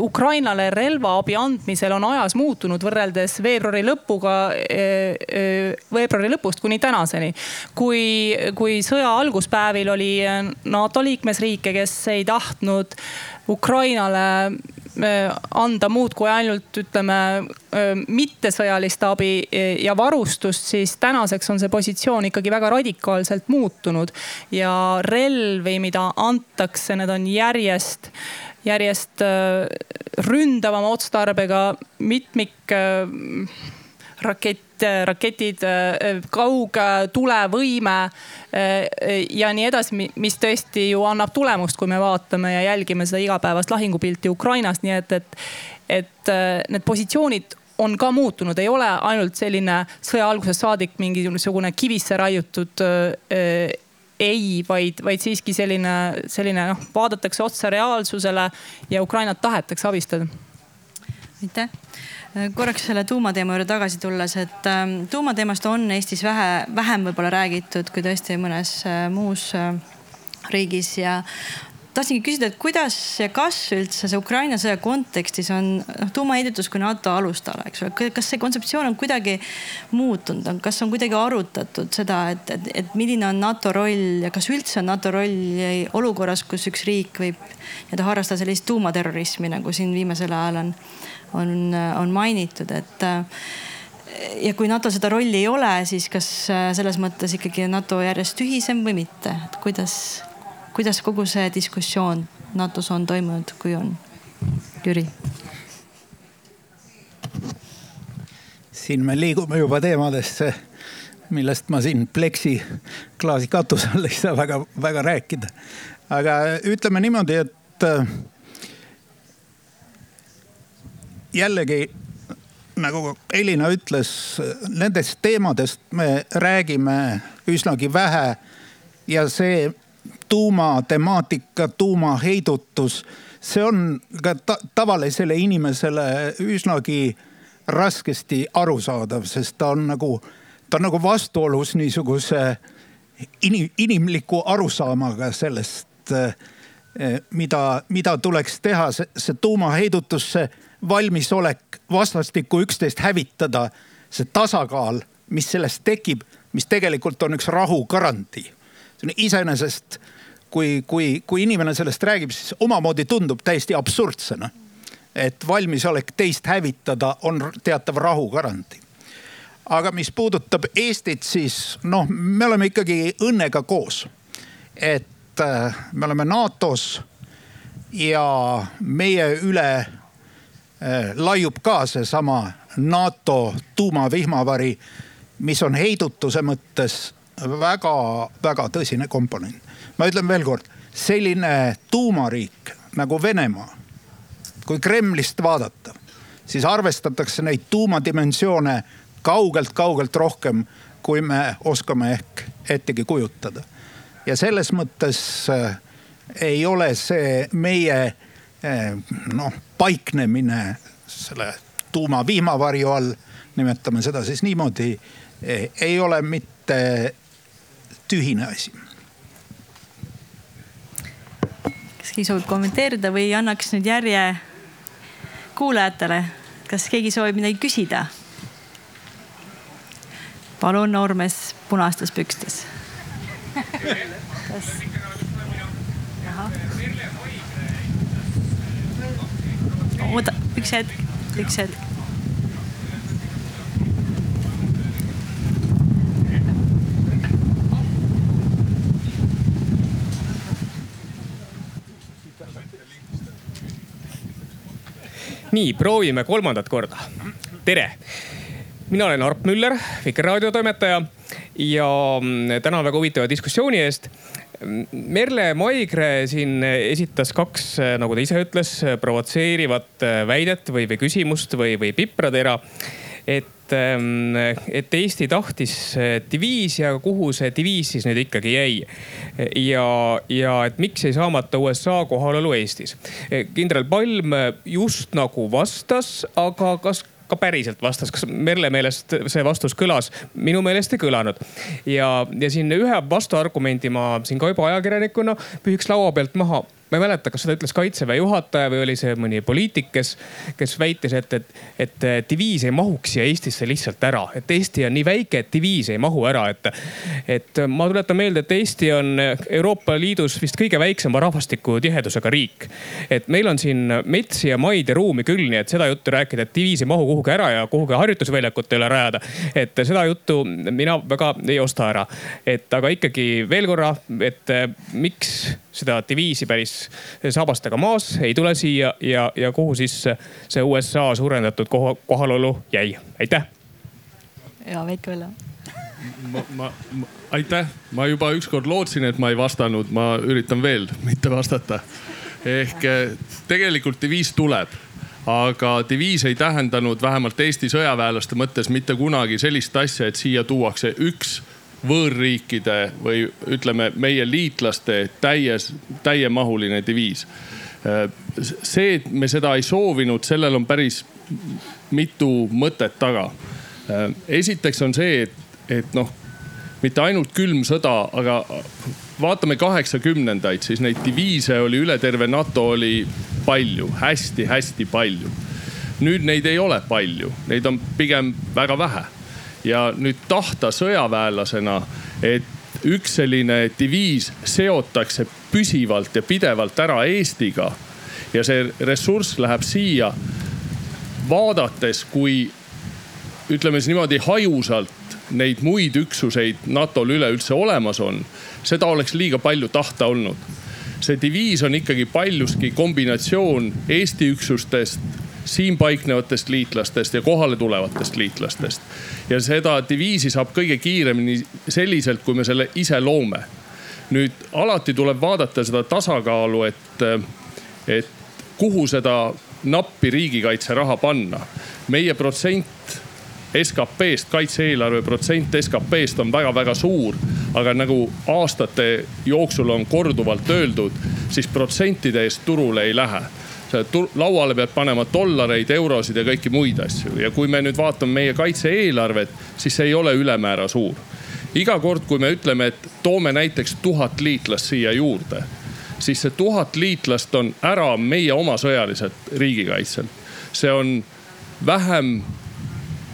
Ukrainale relvaabi andmisel on ajas muutunud võrreldes veebruari lõpuga, äh, äh, veebruari lõpust kuni tänaseni. kui, kui sõja alguspäevil oli NATO liikmesriike, kes ei tahtnud Ukrainale anda muud kui ainult ütleme mittesõjalist abi ja varustust, siis tänaseks on see positsioon ikkagi väga radikaalselt muutunud. ja relvi, mida antakse, need on järjest, järjest ründavama otstarbega mitmik rakett, raketid, kaugtulevõime eh, ja nii edasi, mis tõesti ju annab tulemust, kui me vaatame ja jälgime seda igapäevast lahingupilti Ukrainast, nii et, et, et eh, need positsioonid on ka muutunud, ei ole ainult selline sõja algusest saadik mingisugune kivisse raiutud äh, ei, vaid, vaid siiski selline, selline noh, vaadatakse otsa reaalsusele ja Ukrainat tahetakse abistada. aitäh korraks selle tuumateema juurde tagasi tulles, et ähm, tuumateemast on Eestis vähe, vähem võib-olla räägitud kui tõesti mõnes äh, muus äh, riigis ja tahtsingi küsida, et kuidas ja kas üldse see Ukraina sõja kontekstis on noh, tuumaheidutus kui NATO alustala, eks ole, kas see kontseptsioon on kuidagi muutunud, kas on kuidagi arutatud seda, et, et, et milline on NATO roll ja kas üldse on NATO roll olukorras, kus üks riik võib nii-öelda harrastada sellist tuumaterrorismi, nagu siin viimasel ajal on on, on mainitud, et ja kui NATO seda rolli ei ole, siis kas selles mõttes ikkagi NATO järjest tühisem või mitte, et kuidas, kuidas kogu see diskussioon NATO-s on toimunud, kui on? Jüri. siin me liigume juba teemadesse, millest ma siin pleksiklaasi katuse all ei saa väga-väga rääkida. aga ütleme niimoodi, et jällegi nagu Elina ütles, nendest teemadest me räägime üsnagi vähe. ja see tuumatemaatika, tuumaheidutus, see on ka ta tavalisele inimesele üsnagi raskesti arusaadav, sest ta on nagu, ta on nagu vastuolus niisuguse inim, inimliku arusaamaga sellest, eh, mida, mida tuleks teha, see, see tuumaheidutus, see valmisolek vastastikku üksteist hävitada, see tasakaal, mis sellest tekib, mis tegelikult on üks rahu garantii. see on iseenesest, kui, kui, kui inimene sellest räägib, siis omamoodi tundub täiesti absurdsena. et valmisolek teist hävitada on teatav rahu garantii aga mis puudutab Eestit, siis noh, me oleme ikkagi õnnega koos. et äh, me oleme NATO-s ja meie üle laiub ka seesama NATO tuumavihmavari, mis on heidutuse mõttes väga-väga tõsine komponent. ma ütlen veel kord, selline tuumariik nagu Venemaa, kui Kremlist vaadata, siis arvestatakse neid tuumadimensioone kaugelt-kaugelt rohkem, kui me oskame ehk ettegi kujutada. ja selles mõttes äh, ei ole see meie Eh, noh, paiknemine selle tuumavihmavarju all, nimetame seda siis niimoodi, eh, ei ole mitte tühine asi. kas keegi soovib kommenteerida või annaks nüüd järje kuulajatele, kas keegi soovib midagi küsida? palun, noormees punastes pükstes. kas? oota, üks hetk, üks hetk. nii, proovime kolmandat korda. tere, mina olen Arp Müller, Vikerraadio toimetaja ja mm, tänan väga huvitava diskussiooni eest Merle Maigre siin esitas kaks, nagu ta ise ütles, provotseerivat väidet või, või küsimust või, või pipratera. et, ähm, et Eesti tahtis diviisi, aga kuhu see diviis siis nüüd ikkagi jäi? ja, ja et miks jäi saamata USA kohalolu Eestis? kindral Palm just nagu vastas, aga kas ka päriselt vastas, kas Merle meelest see vastus kõlas? minu meelest ei kõlanud. ja, ja siin ühe vastuargumendi ma siin ka juba ajakirjanikuna pühiks laua pealt maha ma ei mäleta, kas seda ütles kaitseväe juhataja või oli see mõni poliitik, kes, kes väitis, et, et, et diviis ei mahuks siia Eestisse lihtsalt ära. et Eesti on nii väike, et diviis ei mahu ära, et, et ma tuletan meelde, et Eesti on Euroopa Liidus vist kõige väiksema rahvastikutihedusega riik. et meil on siin metsi ja maid ja ruumi küll, nii et seda juttu rääkida, et diviis ei mahu kuhugi ära ja kuhugi harjutusväljakut ei ole rajada. et seda juttu mina väga ei osta ära. et aga ikkagi veel korra, et miks seda diviisi päris saabastega maas ei tule siia ja, ja kuhu siis see USA suurendatud kohalolu jäi, aitäh. ja Veiko Velle ma, ma, ma, aitäh, ma juba ükskord lootsin, et ma ei vastanud, ma üritan veel mitte vastata. ehk eh, tegelikult diviis tuleb, aga diviis ei tähendanud vähemalt Eesti sõjaväelaste mõttes mitte kunagi sellist asja, et siia tuuakse üks võõrriikide või ütleme, meie liitlaste täies, täiemahuline diviis. See, et me seda ei soovinud, sellel on päris mitu mõtet taga. Esiteks on see, et, et noh mitte ainult külm sõda, aga vaatame kaheksakümnendaid, siis neid diviise oli üle terve NATO oli palju hästi,, hästi-hästi palju. nüüd neid ei ole palju, neid on pigem väga vähe. Ja nüüd tahta sõjaväelasena, et üks selline diviis seotakse püsivalt ja pidevalt ära Eestiga ja see ressurss läheb siia. vaadates, kui ütleme siis niimoodi hajusalt neid muid üksuseid NATO-l üleüldse olemas on, seda oleks liiga palju tahta olnud. see diviis on ikkagi paljuski kombinatsioon Eesti üksustest, siin paiknevatest liitlastest ja kohale tulevatest liitlastest. ja seda diviisi saab kõige kiiremini selliselt, kui me selle ise loome. nüüd alati tuleb vaadata seda tasakaalu, et, et kuhu seda nappi riigikaitseraha panna. meie protsent SKP-st, kaitse-eelarve protsent SKP-st on väga-väga suur. aga nagu aastate jooksul on korduvalt öeldud, siis protsentide eest turule ei lähe lauale peab panema dollareid, eurosid ja kõiki muid asju ja kui me nüüd vaatame meie kaitse-eelarvet, siis see ei ole ülemäära suur. iga kord, kui me ütleme, et toome näiteks tuhat liitlast siia juurde, siis see tuhat liitlast on ära meie oma sõjaliselt riigikaitselt. see on vähem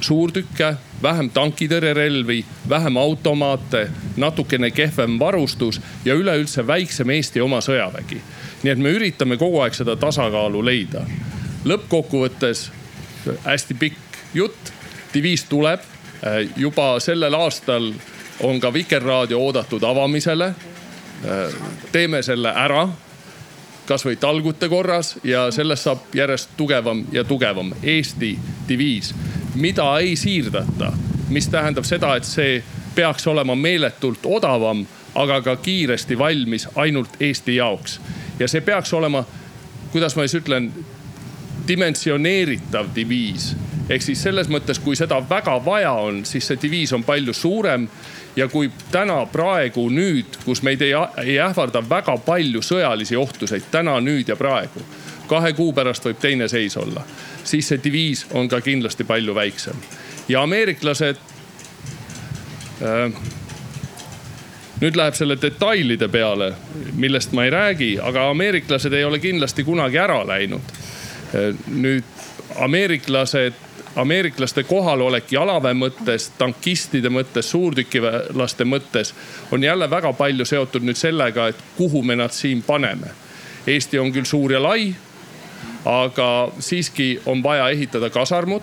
suurtükke, vähem tankitõrjerelvi, vähem automaate, natukene kehvem varustus ja üleüldse väiksem Eesti oma sõjavägi. Nii et me üritame kogu aeg seda tasakaalu leida. lõppkokkuvõttes hästi pikk jutt, diviis tuleb. juba sellel aastal on ka Vikerraadio oodatud avamisele. teeme selle ära kasvõi talgute korras ja sellest saab järjest tugevam ja tugevam Eesti diviis mida ei siirdata. mis tähendab seda, et see peaks olema meeletult odavam, aga ka kiiresti valmis ainult Eesti jaoks. Ja see peaks olema, kuidas ma siis ütlen, dimensioneeritav diviis. ehk siis selles mõttes, kui seda väga vaja on, siis see diviis on palju suurem ja kui täna, praegu, nüüd, kus meid ei, ei ähvarda väga palju sõjalisi ohtuseid, täna, nüüd ja praegu. kahe kuu pärast võib teine seis olla siis see diviis on ka kindlasti palju väiksem. ja ameeriklased äh,. Nüüd läheb selle detailide peale, millest ma ei räägi, aga ameeriklased ei ole kindlasti kunagi ära läinud äh,. nüüd ameeriklased ameeriklaste kohalolek jalaväe mõttes, tankistide mõttes, suurtükilaste mõttes on jälle väga palju seotud nüüd sellega, et kuhu me nad siin paneme. Eesti on küll suur ja lai aga siiski on vaja ehitada kasarmud.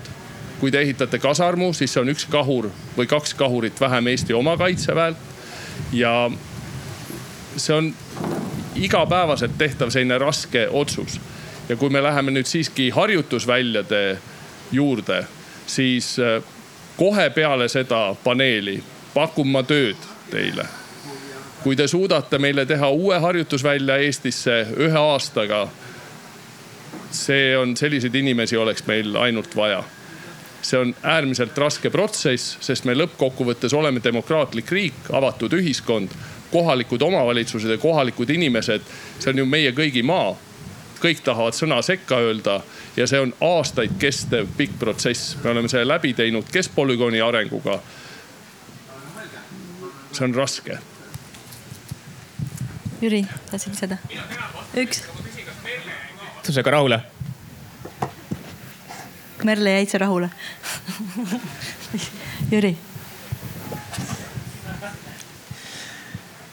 kui te ehitate kasarmu, siis see on üks kahur või kaks kahurit vähem Eesti oma kaitseväel. Ja see on igapäevaselt tehtav selline raske otsus. ja kui me läheme nüüd siiski harjutusväljade juurde, siis äh, kohe peale seda paneeli pakun ma tööd teile. kui te suudate meile teha uue harjutusvälja Eestisse ühe aastaga see on, selliseid inimesi oleks meil ainult vaja. See on äärmiselt raske protsess, sest me lõppkokkuvõttes oleme demokraatlik riik, avatud ühiskond, kohalikud omavalitsused ja kohalikud inimesed. see on ju meie kõigi maa. kõik tahavad sõna sekka öelda ja see on aastaid kestev pikk protsess. me oleme selle läbi teinud keskpolügooni arenguga. see on raske. Jüri, tahtsid lisada? üks. vastusega rahule. Merle, jäid sa rahule Jüri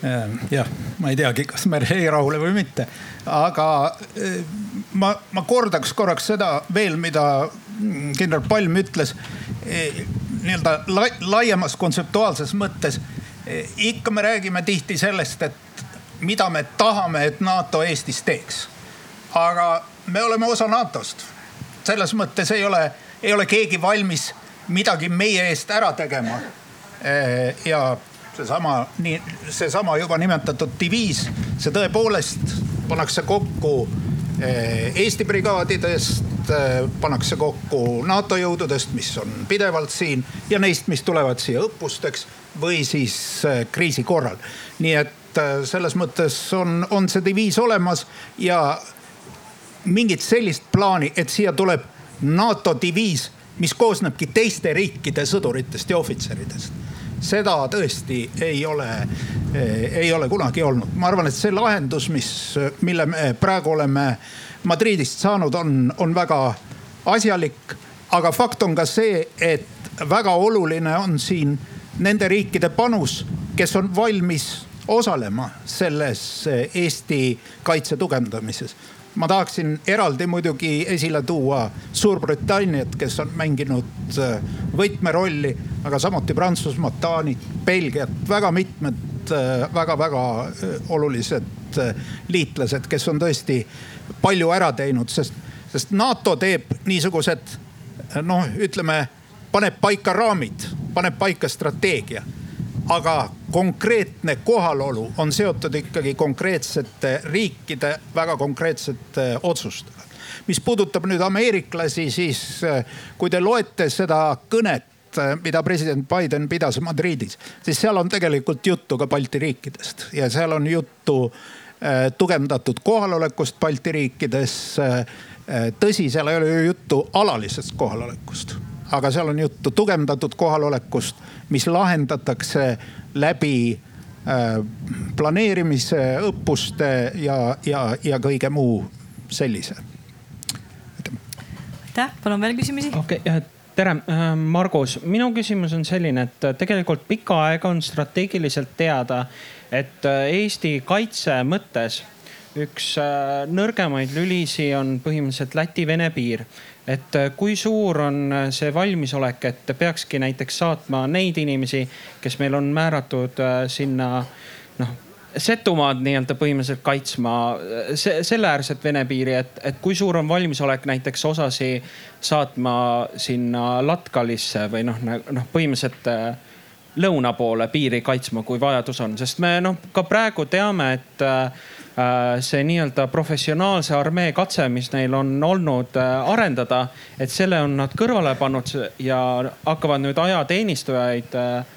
Ehm, jah, ma ei teagi, kas me jäi rahule või mitte, aga eh, ma, ma kordaks korraks seda veel, mida kindral Palm ütles eh, nii-öelda laiemas kontseptuaalses mõttes. Ikka me räägime tihti sellest, et mida me tahame, et NATO Eestis teeks. aga me oleme osa NATO-st. Selles mõttes ei ole, ei ole keegi valmis midagi meie eest ära tegema. ja seesama, nii seesama juba nimetatud diviis, see tõepoolest pannakse kokku eh, Eesti brigaadidest, eh, pannakse kokku NATO jõududest, mis on pidevalt siin ja neist, mis tulevad siia õppusteks või siis eh, kriisi korral. nii et selles mõttes on, on see diviis olemas ja mingit sellist plaani, et siia tuleb NATO diviis, mis koosnebki teiste riikide sõduritest ja ohvitseridest seda tõesti ei ole, eh, ei ole kunagi olnud. ma arvan, et see lahendus, mis, mille me praegu oleme Madridist saanud, on, on väga asjalik. aga fakt on ka see, et väga oluline on siin nende riikide panus, kes on valmis osalema selles Eesti kaitse tugevdamises ma tahaksin eraldi muidugi esile tuua Suurbritanniat, kes on mänginud äh, võtmerolli, aga samuti Prantsusmaad, Taanit, Belgiat, väga mitmed väga-väga äh, äh, olulised liitlased, kes on tõesti palju ära teinud, sest, sest NATO teeb niisugused noh, ütleme, paneb paika raamid, paneb paika strateegia aga konkreetne kohalolu on seotud ikkagi konkreetsete riikide väga konkreetsete otsustega. mis puudutab nüüd ameeriklasi, siis eh, kui te loete seda kõnet, eh, mida president Biden pidas Madridis, siis seal on tegelikult juttu ka Balti riikidest ja seal on juttu eh, tugevdatud kohalolekust Balti riikides. tõsi, seal ei ole ju juttu alalisest kohalolekust aga seal on juttu tugevdatud kohalolekust, mis lahendatakse läbi äh, planeerimise, õppuste ja, ja, ja kõige muu sellise. aitäh, palun veel küsimusi. okei okay,, tere, äh, Margus, minu küsimus on selline, et tegelikult pikka aega on strateegiliselt teada, et äh, Eesti kaitse mõttes üks nõrgemaid lülisi on põhimõtteliselt Läti-Vene piir et äh, kui suur on äh, see valmisolek, et peakski näiteks saatma neid inimesi, kes meil on määratud äh, sinna noh Setumaad nii-öelda põhimõtteliselt kaitsma se selleäärset Vene piiri, et, et kui suur on valmisolek näiteks osasi saatma sinna Latgalisse või noh, noh põhimõtteliselt lõuna poole piiri kaitsma, kui vajadus on, sest me noh, ka praegu teame, et see nii-öelda professionaalse armee katse, mis neil on olnud äh, arendada, et selle on nad kõrvale pannud ja hakkavad nüüd ajateenistujaid äh,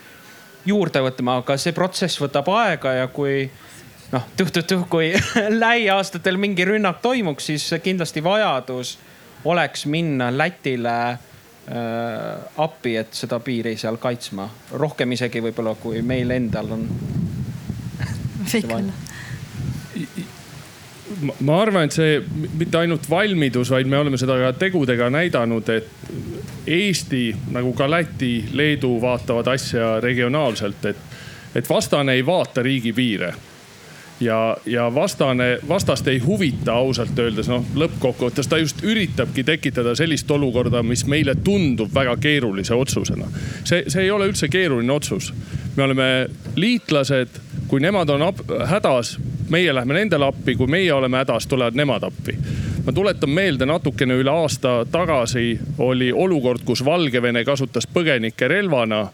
juurde võtma, aga see protsess võtab aega ja kui noh, tuh-tuh-tuh, kui lähiaastatel mingi rünnak toimuks, siis kindlasti vajadus oleks minna Lätile äh, appi, et seda piiri seal kaitsma. rohkem isegi võib-olla, kui meil endal on. võik olla ma arvan, et see mitte ainult valmidus, vaid me oleme seda ka tegudega näidanud, et Eesti nagu ka Läti, Leedu vaatavad asja regionaalselt, et, et vastane ei vaata riigipiire ja, ja vastane, vastast ei huvita ausalt öeldes, noh lõppkokkuvõttes ta just üritabki tekitada sellist olukorda, mis meile tundub väga keerulise otsusena. see, see ei ole üldse keeruline otsus. me oleme liitlased, kui nemad on hädas, meie lähme nendele appi, kui meie oleme hädas, tulevad nemad appi. ma tuletan meelde, natukene üle aasta tagasi oli olukord, kus Valgevene kasutas põgenikke relvana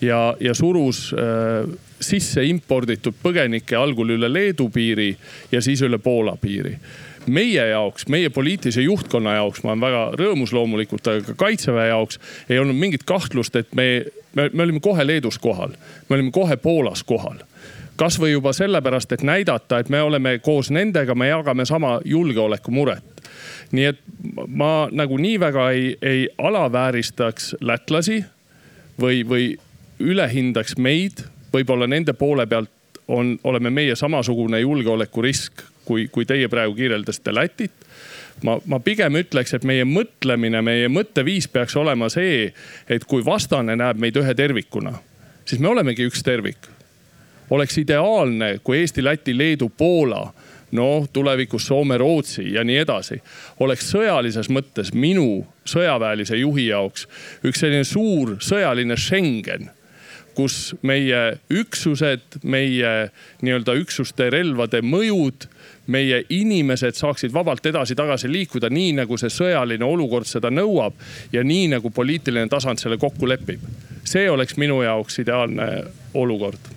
ja, ja surus äh, sisse imporditud põgenikke algul üle Leedu piiri ja siis üle Poola piiri. Meie jaoks, meie poliitilise juhtkonna jaoks, ma olen väga rõõmus loomulikult, aga ka kaitseväe jaoks ei olnud mingit kahtlust, et me, me, me olime kohe Leedus kohal, me olime kohe Poolas kohal kasvõi juba sellepärast, et näidata, et me oleme koos nendega, me jagame sama julgeolekumuret. nii et ma nagu nii väga ei, ei alavääristaks lätlasi või, või ülehindaks meid, võib-olla nende poole pealt on, oleme meie samasugune julgeolekurisk, kui, kui teie praegu kirjeldasite Lätit ma, ma pigem ütleks, et meie mõtlemine, meie mõtteviis peaks olema see, et kui vastane näeb meid ühe tervikuna, siis me olemegi üks tervik. Oleks ideaalne, kui Eesti, Läti, Leedu, Poola noh, tulevikus Soome, Rootsi ja nii edasi, oleks sõjalises mõttes minu sõjaväelise juhi jaoks üks selline suur sõjaline Schengen kus meie üksused, meie nii-öelda üksuste relvade mõjud meie inimesed saaksid vabalt edasi-tagasi liikuda, nii nagu see sõjaline olukord seda nõuab ja nii nagu poliitiline tasand selle kokku lepib. see oleks minu jaoks ideaalne olukord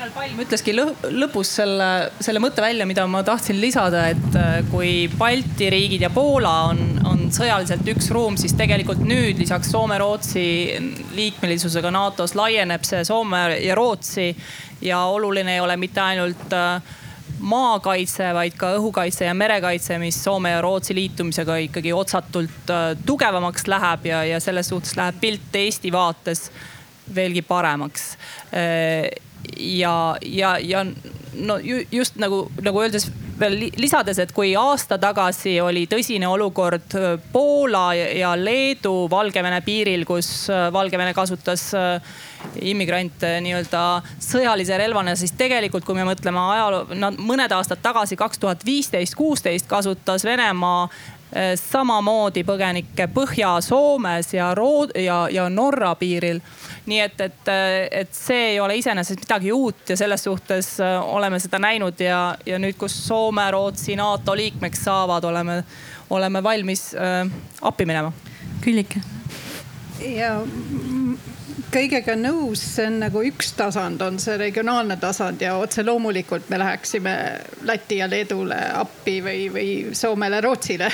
kindral Palm ütleski lõpus selle, selle mõtte välja, mida ma tahtsin lisada, et äh, kui Balti riigid ja Poola on, on sõjaliselt üks ruum, siis tegelikult nüüd lisaks Soome-Rootsi liikmelisusega NATO-s laieneb see Soome ja Rootsi. ja oluline ei ole mitte ainult äh, maakaitse, vaid ka õhukaitse ja merekaitse, mis Soome ja Rootsi liitumisega ikkagi otsatult äh, tugevamaks läheb ja, ja selles suhtes läheb pilt Eesti vaates veelgi paremaks ja, ja, ja no just nagu, nagu öeldes veel lisades, et kui aasta tagasi oli tõsine olukord äh, Poola ja Leedu Valgevene piiril, kus äh, Valgevene kasutas äh, immigrante nii-öelda sõjalise relvana, siis tegelikult, kui me mõtleme ajaloo, mõned aastad tagasi, kaks tuhat viisteist, kuusteist kasutas Venemaa samamoodi põgenikke Põhja-Soomes ja Rood- ja, ja Norra piiril nii et, et, et see ei ole iseenesest midagi uut ja selles suhtes äh, oleme seda näinud ja, ja nüüd, kus Soome, Rootsi NATO liikmeks saavad, oleme, oleme valmis äh, appi minema. Küllike. ja kõigega nõus, see on nagu üks tasand, on see regionaalne tasand ja otse loomulikult me läheksime Läti ja Leedule appi või, või Soomele, Rootsile.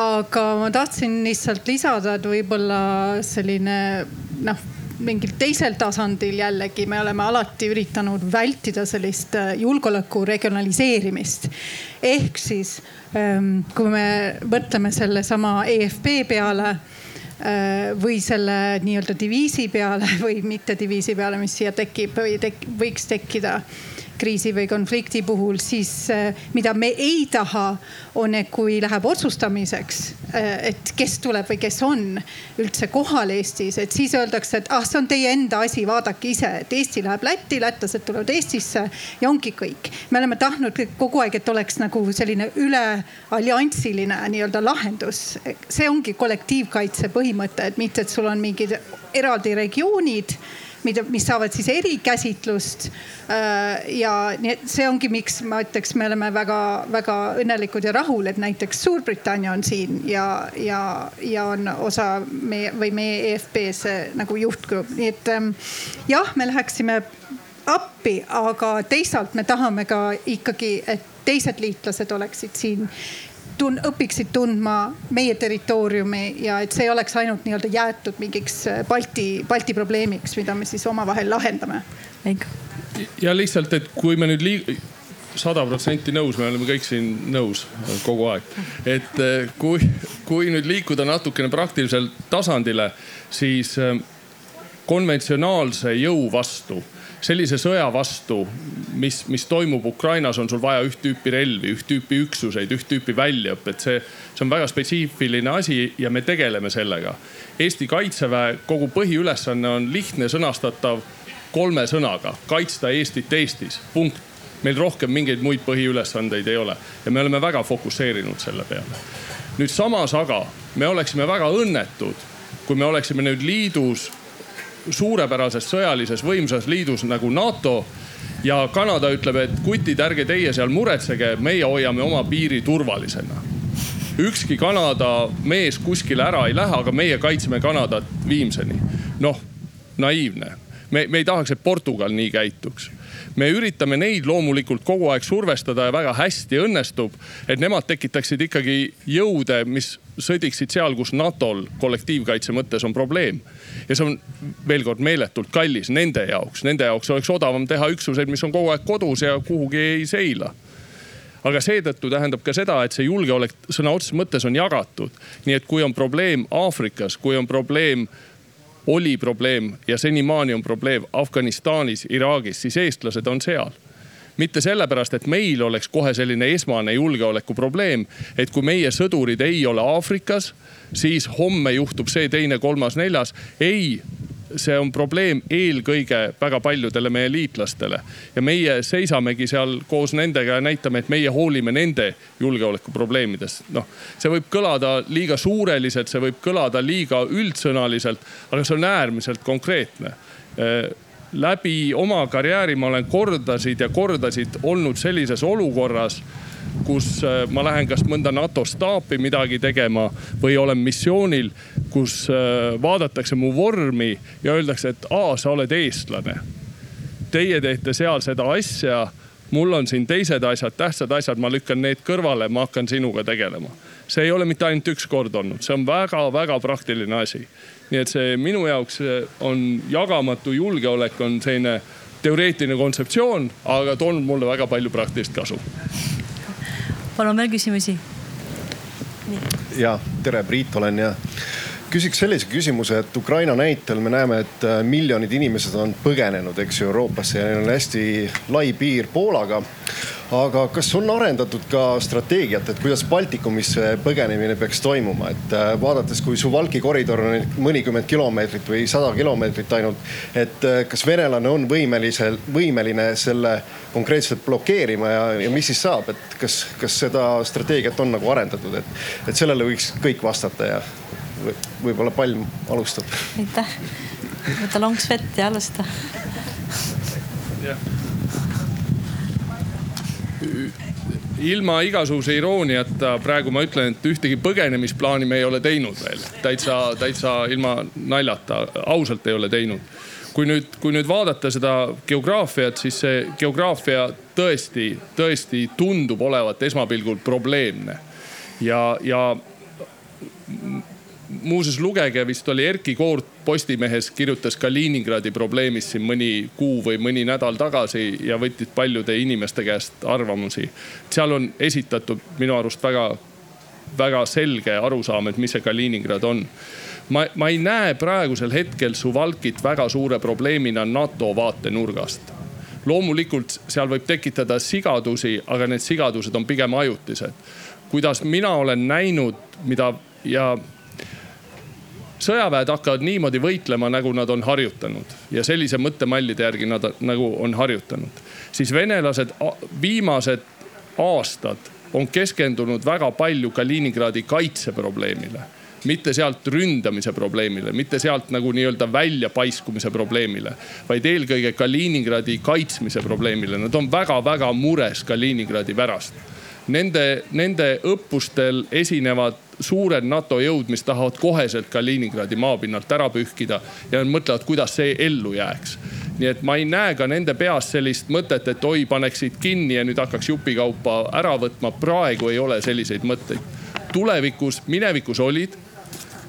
aga ma tahtsin lihtsalt lisada, et võib-olla selline noh mingil teisel tasandil jällegi me oleme alati üritanud vältida sellist äh, julgeoleku regionaliseerimist. ehk siis ähm, kui me mõtleme sellesama EFP peale või selle nii-öelda diviisi peale või mitte diviisi peale, mis siia tekib või tek, võiks tekkida kriisi või konflikti puhul, siis äh, mida me ei taha, on, et kui läheb otsustamiseks, äh, et kes tuleb või kes on üldse kohal Eestis, et siis öeldakse, et ah, see on teie enda asi, vaadake ise, et Eesti läheb Lätti, lätlased tulevad Eestisse ja ongi kõik. me oleme tahtnud kogu aeg, et oleks nagu selline üle alliansiline nii-öelda lahendus. see ongi kollektiivkaitse põhimõte, et mitte, et sul on mingid eraldi regioonid mida, mis saavad siis erikäsitlust. Äh, ja nii et see ongi, miks ma ütleks, me oleme väga-väga õnnelikud ja rahul, et näiteks Suurbritannia on siin ja, ja, ja on osa meie või meie EFP-s nagu juhtgrupp, nii et ähm, jah, me läheksime appi, aga teisalt me tahame ka ikkagi, et teised liitlased oleksid siin tun-, õpiksid tundma meie territooriumi ja et see ei oleks ainult nii-öelda jäetud mingiks äh, Balti, Balti probleemiks, mida me siis omavahel lahendame. ja lihtsalt, et kui me nüüd liig-, sada protsenti nõus, me oleme kõik siin nõus kogu aeg. et äh, kui, kui nüüd liikuda natukene praktilisele tasandile, siis äh, konventsionaalse jõu vastu sellise sõja vastu, mis, mis toimub Ukrainas, on sul vaja üht tüüpi relvi, üht tüüpi üksuseid, üht tüüpi väljaõpet. see, see on väga spetsiifiline asi ja me tegeleme sellega. Eesti kaitseväe kogu põhiülesanne on lihtne sõnastatav kolme sõnaga, kaitsta Eestit Eestis, punkt. meil rohkem mingeid muid põhiülesandeid ei ole ja me oleme väga fokusseerinud selle peale. nüüd samas aga me oleksime väga õnnetud, kui me oleksime nüüd liidus suurepärases sõjalises võimsas liidus nagu NATO ja Kanada ütleb, et kutid, ärge teie seal muretsege, meie hoiame oma piiri turvalisena. ükski Kanada mees kuskile ära ei lähe, aga meie kaitseme Kanadat viimseni. noh, naiivne. me, me ei tahaks, et Portugal nii käituks me üritame neid loomulikult kogu aeg survestada ja väga hästi õnnestub, et nemad tekitaksid ikkagi jõude, mis sõdiksid seal, kus NATO-l kollektiivkaitse mõttes on probleem. ja see on veel kord meeletult kallis nende jaoks, nende jaoks oleks odavam teha üksuseid, mis on kogu aeg kodus ja kuhugi ei seila aga seetõttu tähendab ka seda, et see julgeolek sõna otseses mõttes on jagatud. nii et kui on probleem Aafrikas, kui on probleem oli probleem ja senimaani on probleem Afganistanis, Iraagis, siis eestlased on seal mitte sellepärast, et meil oleks kohe selline esmane julgeolekuprobleem, et kui meie sõdurid ei ole Aafrikas, siis homme juhtub see, teine, kolmas, neljas. ei, see on probleem eelkõige väga paljudele meie liitlastele ja meie seisamegi seal koos nendega ja näitame, et meie hoolime nende julgeolekuprobleemidest. noh, see võib kõlada liiga suureliselt, see võib kõlada liiga üldsõnaliselt, aga see on äärmiselt konkreetne läbi oma karjääri ma olen kordasid ja kordasid olnud sellises olukorras, kus äh, ma lähen kas mõnda NATO staapi midagi tegema või olen missioonil, kus äh, vaadatakse mu vormi ja öeldakse, et aa, sa oled eestlane. Teie teete seal seda asja, mul on siin teised asjad, tähtsad asjad, ma lükkan need kõrvale, ma hakkan sinuga tegelema. see ei ole mitte ainult üks kord olnud, see on väga-väga praktiline asi nii et see minu jaoks on jagamatu julgeolek on selline teoreetiline kontseptsioon, aga toonud mulle väga palju praktilist kasu. Palun veel küsimusi. ja tere, Priit olen ja küsiks sellise küsimuse, et Ukraina näitel me näeme, et äh, miljonid inimesed on põgenenud, eks ju, Euroopasse ja neil on hästi lai piir Poolaga aga kas on arendatud ka strateegiat, et kuidas Baltikumisse põgenemine peaks toimuma, et äh, vaadates, kui Suwalki koridor on mõnikümmend kilomeetrit või sada kilomeetrit ainult. et äh, kas venelane on võimelisel, võimeline selle konkreetselt blokeerima ja, ja mis siis saab, et kas, kas seda strateegiat on nagu arendatud, et, et sellele võiks kõik vastata ja võib-olla Palm alustab. aitäh, võta lonks vett ja alusta. ilma igasuguse irooniata praegu ma ütlen, et ühtegi põgenemisplaani me ei ole teinud veel. täitsa, täitsa ilma naljata, ausalt ei ole teinud. kui nüüd, kui nüüd vaadata seda geograafiat, siis see geograafia tõesti, tõesti tundub olevat esmapilgul probleemne. ja, ja muuseas lugege, vist oli Erkki Koort Postimehes kirjutas Kaliningradi probleemist siin mõni kuu või mõni nädal tagasi ja võttis paljude inimeste käest arvamusi. seal on esitatud minu arust väga, väga selge arusaam, et mis see Kaliningrad on ma, ma ei näe praegusel hetkel Suwalkit väga suure probleemina NATO vaatenurgast. loomulikult seal võib tekitada sigadusi, aga need sigadused on pigem ajutised. kuidas mina olen näinud, mida ja sõjaväed hakkavad niimoodi võitlema, nagu nad on harjutanud ja sellise mõttemallide järgi nad nagu on harjutanud. siis venelased viimased aastad on keskendunud väga palju Kaliningradi kaitseprobleemile mitte sealt ründamise probleemile, mitte sealt nagu nii-öelda väljapaiskumise probleemile, vaid eelkõige Kaliningradi kaitsmise probleemile. Nad on väga-väga mures Kaliningradi pärast. Nende, nende õppustel esinevad suured NATO jõud, mis tahavad koheselt Kaliningradi maapinnalt ära pühkida ja mõtlevad, kuidas see ellu jääks nii et ma ei näe ka nende peas sellist mõtet, et oi, paneksid kinni ja nüüd hakkaks jupikaupa ära võtma. praegu ei ole selliseid mõtteid. tulevikus, minevikus olid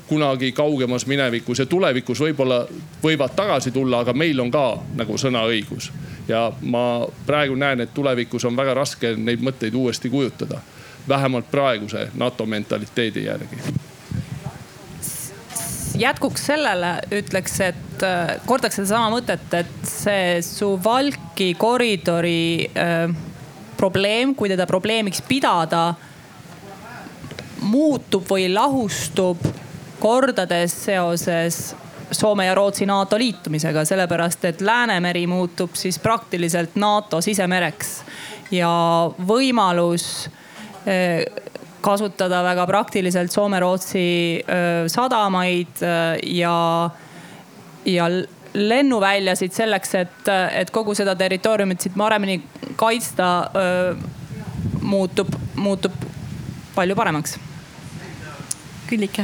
kunagi kaugemas minevikus ja tulevikus võib-olla võivad tagasi tulla, aga meil on ka nagu sõnaõigus. ja ma praegu näen, et tulevikus on väga raske neid mõtteid uuesti kujutada vähemalt praeguse NATO mentaliteedi järgi. Jätkuks sellele ütleks, et äh, kordaks sedasama mõtet, et see Suwalki koridori äh, probleem, kui teda probleemiks pidada, muutub või lahustub kordades seoses Soome ja Rootsi NATO liitumisega, sellepärast et Läänemeri muutub siis praktiliselt NATO sisemereks. Ja võimalus kasutada väga praktiliselt Soome-Rootsi äh, sadamaid äh, ja, ja lennuväljasid selleks, et, et kogu seda territooriumit siit paremini kaitsta, muutub, muutub palju paremaks. Küllike,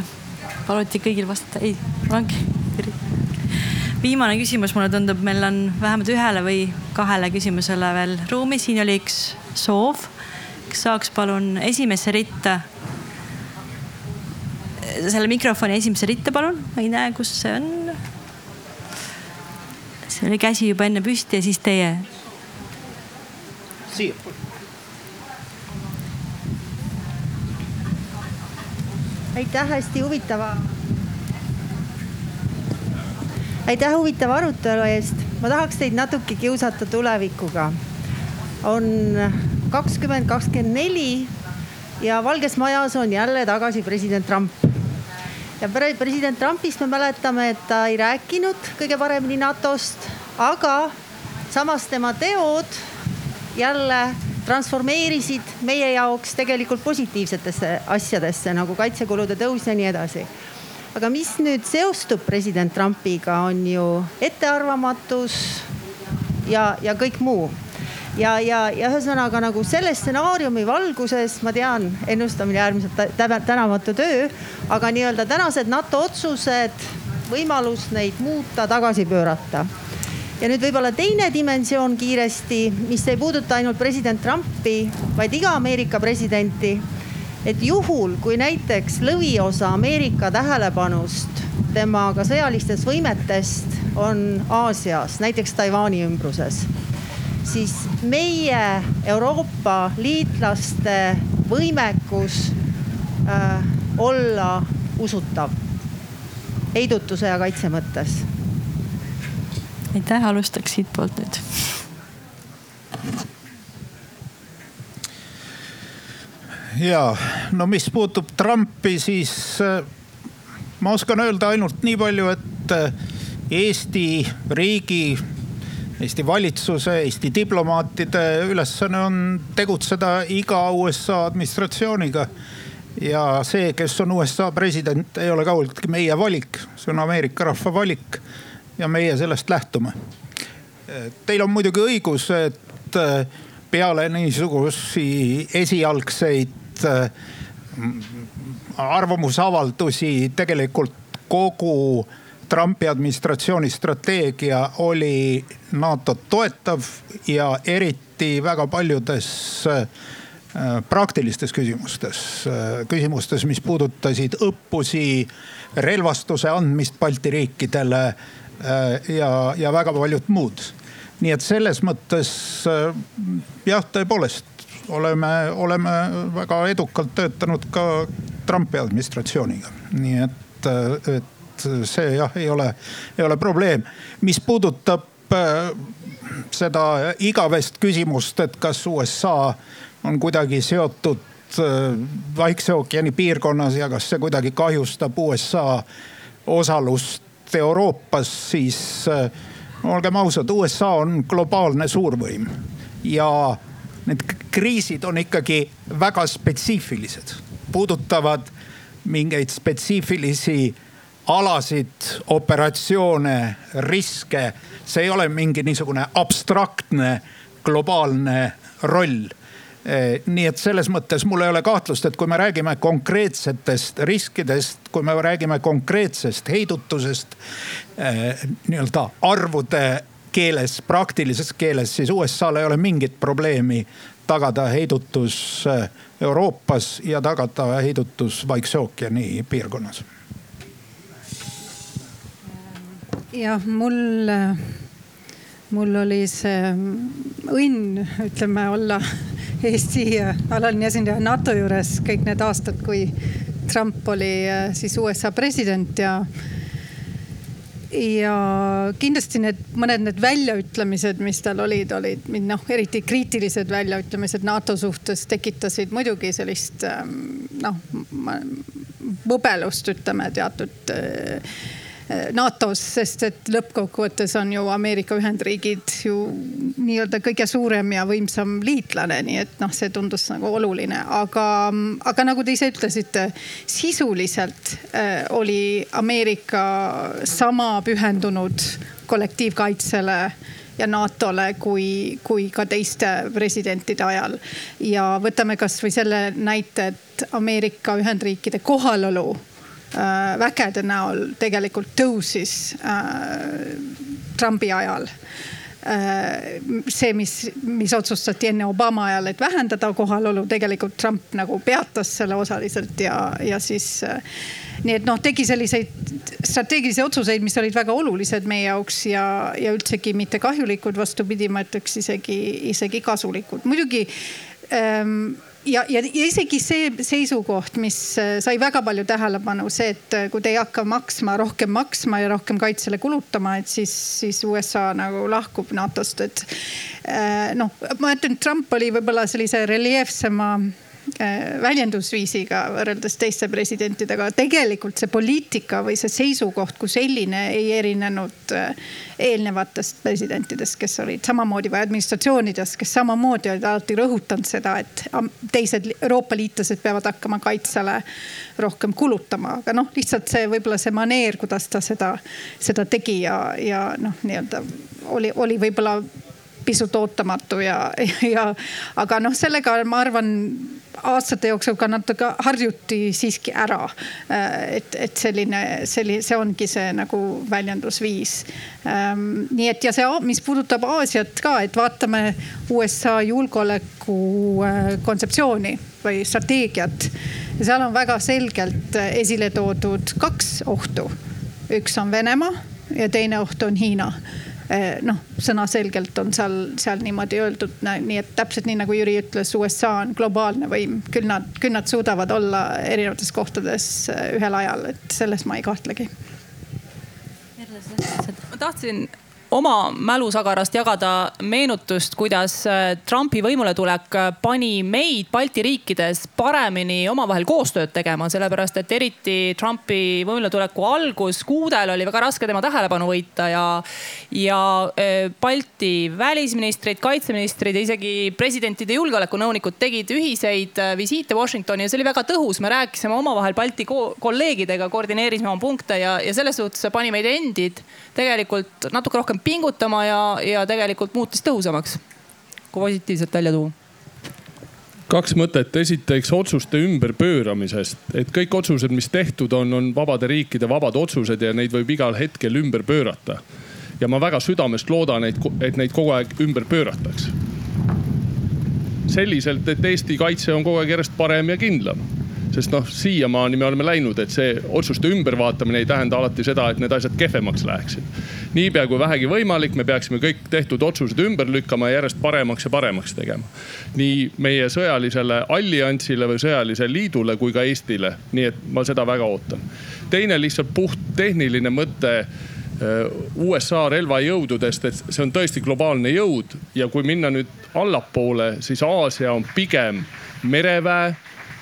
paluti kõigil vastata, ei, ongi. viimane küsimus, mulle tundub, meil on vähemalt ühele või kahele küsimusele veel ruumi, siin oli üks soov saaks palun esimesse ritta, selle mikrofoni esimesse ritta, palun, ma ei näe, kus see on. see oli käsi juba enne püsti ja siis teie. siia. aitäh hästi huvitava aitäh huvitava arutelu eest. ma tahaks teid natuke kiusata tulevikuga. on kakskümmend kakskümmend neli ja Valges Majas on jälle tagasi president Trump. ja president Trumpist me mäletame, et ta ei rääkinud kõige paremini NATO-st, aga samas tema teod jälle transformeerisid meie jaoks tegelikult positiivsetesse asjadesse nagu kaitsekulude tõus ja nii edasi. aga mis nüüd seostub president Trumpiga, on ju ettearvamatus ja, ja kõik muu ja, ja, ja ühesõnaga nagu selle stsenaariumi valguses ma tean, ennustamine äärmiselt tänamatu töö, aga nii-öelda tänased NATO otsused, võimalus neid muuta, tagasi pöörata ja nüüd võib-olla teine dimensioon kiiresti, mis ei puuduta ainult president Trumpi, vaid iga Ameerika presidenti. et juhul, kui näiteks lõviosa Ameerika tähelepanust tema ka sõjalistest võimetest on Aasias, näiteks Taiwan'i ümbruses, siis meie Euroopa liitlaste võimekus äh, olla usutav heidutuse ja kaitse mõttes. Aitäh, alustaks siitpoolt nüüd. ja no mis puutub Trumpi, siis äh, ma oskan öelda ainult nii palju, et äh, Eesti riigi, Eesti valitsuse, Eesti diplomaatide ülesanne on tegutseda iga USA administratsiooniga. ja see, kes on USA president, ei ole kaugeltki meie valik, see on Ameerika rahva valik ja meie sellest lähtume. Teil on muidugi õigus, et äh, peale niisugusi esialgseid äh, arvamusavaldusi tegelikult kogu Trumpi administratsiooni strateegia oli NATO-t toetav ja eriti väga paljudes äh, praktilistes küsimustes, küsimustes, mis puudutasid õppusi, relvastuse andmist Balti riikidele Äh, ja, ja väga paljud muud. nii et selles mõttes äh, jah, tõepoolest oleme, oleme väga edukalt töötanud ka Trumpi administratsiooniga, nii et, äh, et see jah, ei ole, ei ole probleem. mis puudutab seda igavest küsimust, et kas USA on kuidagi seotud Vaikse ookeani piirkonnas ja kas see kuidagi kahjustab USA osalust Euroopas, siis äh, olgem ausad, USA on globaalne suurvõim ja need kriisid on ikkagi väga spetsiifilised, puudutavad mingeid spetsiifilisi alasid, operatsioone, riske. see ei ole mingi niisugune abstraktne globaalne roll Eh, nii et selles mõttes mul ei ole kahtlust, et kui me räägime konkreetsetest riskidest, kui me räägime konkreetsest heidutusest eh, nii-öelda arvude keeles, praktilises keeles, siis USA-l ei ole mingit probleemi tagada heidutus eh, Euroopas ja tagada heidutus Vaikse ookeani piirkonnas. Jah, mul, mul oli see õnn, ütleme olla Eesti alaline esindaja NATO juures kõik need aastad, kui Trump oli äh, siis USA president ja ja kindlasti need mõned need väljaütlemised, mis tal olid, olid noh, eriti kriitilised väljaütlemised NATO suhtes tekitasid muidugi sellist ähm, noh, võbelust ütleme teatud äh, NATO-s, sest et lõppkokkuvõttes on ju Ameerika Ühendriigid ju nii-öelda kõige suurem ja võimsam liitlane, nii et noh, see tundus nagu oluline, aga, aga nagu te ise ütlesite, sisuliselt äh, oli Ameerika sama pühendunud kollektiivkaitsele ja NATO-le kui, kui ka teiste presidentide ajal. ja võtame kasvõi selle näite, et Ameerika Ühendriikide kohalolu vägede näol tegelikult tõusis äh, Trumpi ajal äh, see, mis, mis otsustati enne Obama ajal, et vähendada kohalolu, tegelikult Trump nagu peatas selle osaliselt ja, ja siis. nii et noh, tegi selliseid strateegilisi otsuseid, mis olid väga olulised meie jaoks ja, ja üldsegi mitte kahjulikud, vastupidi, ma ütleks isegi, isegi kasulikud. muidugi ähm, ja, ja, isegi see seisukoht, mis äh, sai väga palju tähelepanu, see, et kui te ei hakka maksma, rohkem maksma ja rohkem kaitsele kulutama, et siis, siis USA nagu lahkub NATO-st, et noh, ma ütlen, Trump oli võib-olla sellise reljeefsema Äh, väljendusviisiga võrreldes teiste presidentidega. tegelikult see poliitika või see seisukoht kui selline ei erinenud äh, eelnevatest presidentidest, kes olid samamoodi või administratsioonidest, kes samamoodi olid alati rõhutanud seda, et teised Euroopa liitlased peavad hakkama kaitsele rohkem kulutama, aga noh, lihtsalt see võib-olla see maneer, kuidas ta seda, seda tegi ja, ja noh, nii-öelda oli, oli võib-olla pisut ootamatu ja, ja aga noh, sellega ma arvan aastate jooksul ka natuke harjuti siiski ära. et, et selline, selline, see ongi see nagu väljendusviis. Ehm, nii et ja see, mis puudutab Aasiat ka, et vaatame USA julgeoleku äh, kontseptsiooni või strateegiat. seal on väga selgelt esile toodud kaks ohtu. üks on Venemaa ja teine oht on Hiina Eh, noh, sõnaselgelt on seal, seal niimoodi öeldud, nii et täpselt nii nagu Jüri ütles, USA on globaalne võim, küll nad, küll nad suudavad olla erinevates kohtades eh, ühel ajal, et selles ma ei kahtlegi. ma tahtsin oma mälusagarast jagada meenutust, kuidas äh, Trumpi võimuletulek äh, pani meid Balti riikides paremini omavahel koostööd tegema, sellepärast et eriti Trumpi võimuletuleku alguskuudel oli väga raske tema tähelepanu võita ja, ja äh, Balti välisministrid, kaitseministrid ja isegi presidentide julgeolekunõunikud tegid ühiseid visiite Washingtoni ja see oli väga tõhus. me rääkisime omavahel Balti kolleegidega, koordineerisime oma punkte ja, ja selles suhtes pani meid endid tegelikult natuke rohkem pingutama ja, ja tegelikult muutis tõhusamaks. kui positiivselt välja tuua kaks mõtet, esiteks otsuste ümberpööramisest, et kõik otsused, mis tehtud on, on vabade riikide vabad otsused ja neid võib igal hetkel ümber pöörata. ja ma väga südamest loodan, et, et neid kogu aeg ümber pöörataks. selliselt, et Eesti kaitse on kogu aeg järjest parem ja kindlam sest noh, siiamaani me oleme läinud, et see otsuste ümbervaatamine ei tähenda alati seda, et need asjad kehvemaks läheksid. niipea kui vähegi võimalik, me peaksime kõik tehtud otsused ümber lükkama ja järjest paremaks ja paremaks tegema. nii meie sõjalisele alliansile või sõjalisele liidule kui ka Eestile, nii et ma seda väga ootan. teine lihtsalt puht tehniline mõte äh, USA relvajõududest, et see on tõesti globaalne jõud ja kui minna nüüd allapoole, siis Aasia on pigem mereväe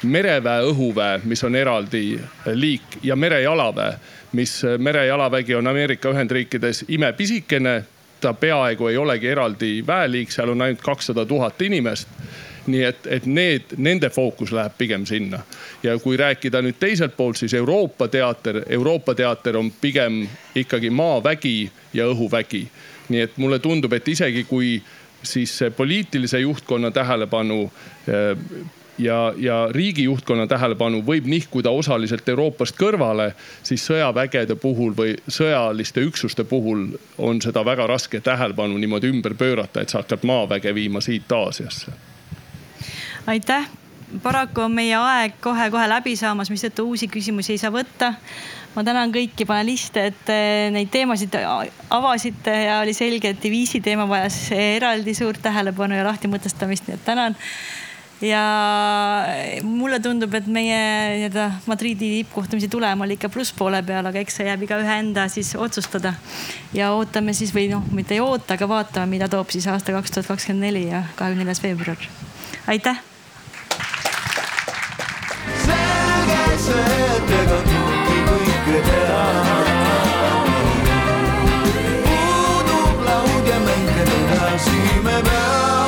mereväe õhuväe, mis on eraldi liik ja merejalaväe, mis merejalavägi on Ameerika Ühendriikides imepisikene. ta peaaegu ei olegi eraldi väeliik, seal on ainult kakssada tuhat inimest nii et, et need, nende fookus läheb pigem sinna. ja kui rääkida nüüd teiselt poolt, siis Euroopa teater, Euroopa teater on pigem ikkagi maavägi ja õhuvägi. nii et mulle tundub, et isegi kui siis poliitilise juhtkonna tähelepanu ja, ja riigi juhtkonna tähelepanu võib nihkuda osaliselt Euroopast kõrvale, siis sõjavägede puhul või sõjaliste üksuste puhul on seda väga raske tähelepanu niimoodi ümber pöörata, et sa hakkad maaväge viima siit Aasiasse. aitäh, paraku on meie aeg kohe-kohe läbi saamas, mistõttu uusi küsimusi ei saa võtta. Ma tänan kõiki paneliste, et neid teemasid avasite ja oli selge, et diviisi teema vajas eraldi suurt tähelepanu ja lahtimõtestamist, nii et tänan ja eh, mulle tundub, et meie nii-öelda Madridi tippkohtumise tulem oli ikka plusspoole peal, aga eks see jääb igaühe enda siis otsustada. ja ootame siis või noh, mitte ei oota, aga vaatame, mida toob siis aasta kaks tuhat kakskümmend neli ja kahekümne neljas veebruar. aitäh. selge see, et ega keegi kõike teha. puudub laud ja mängida edasi me peame.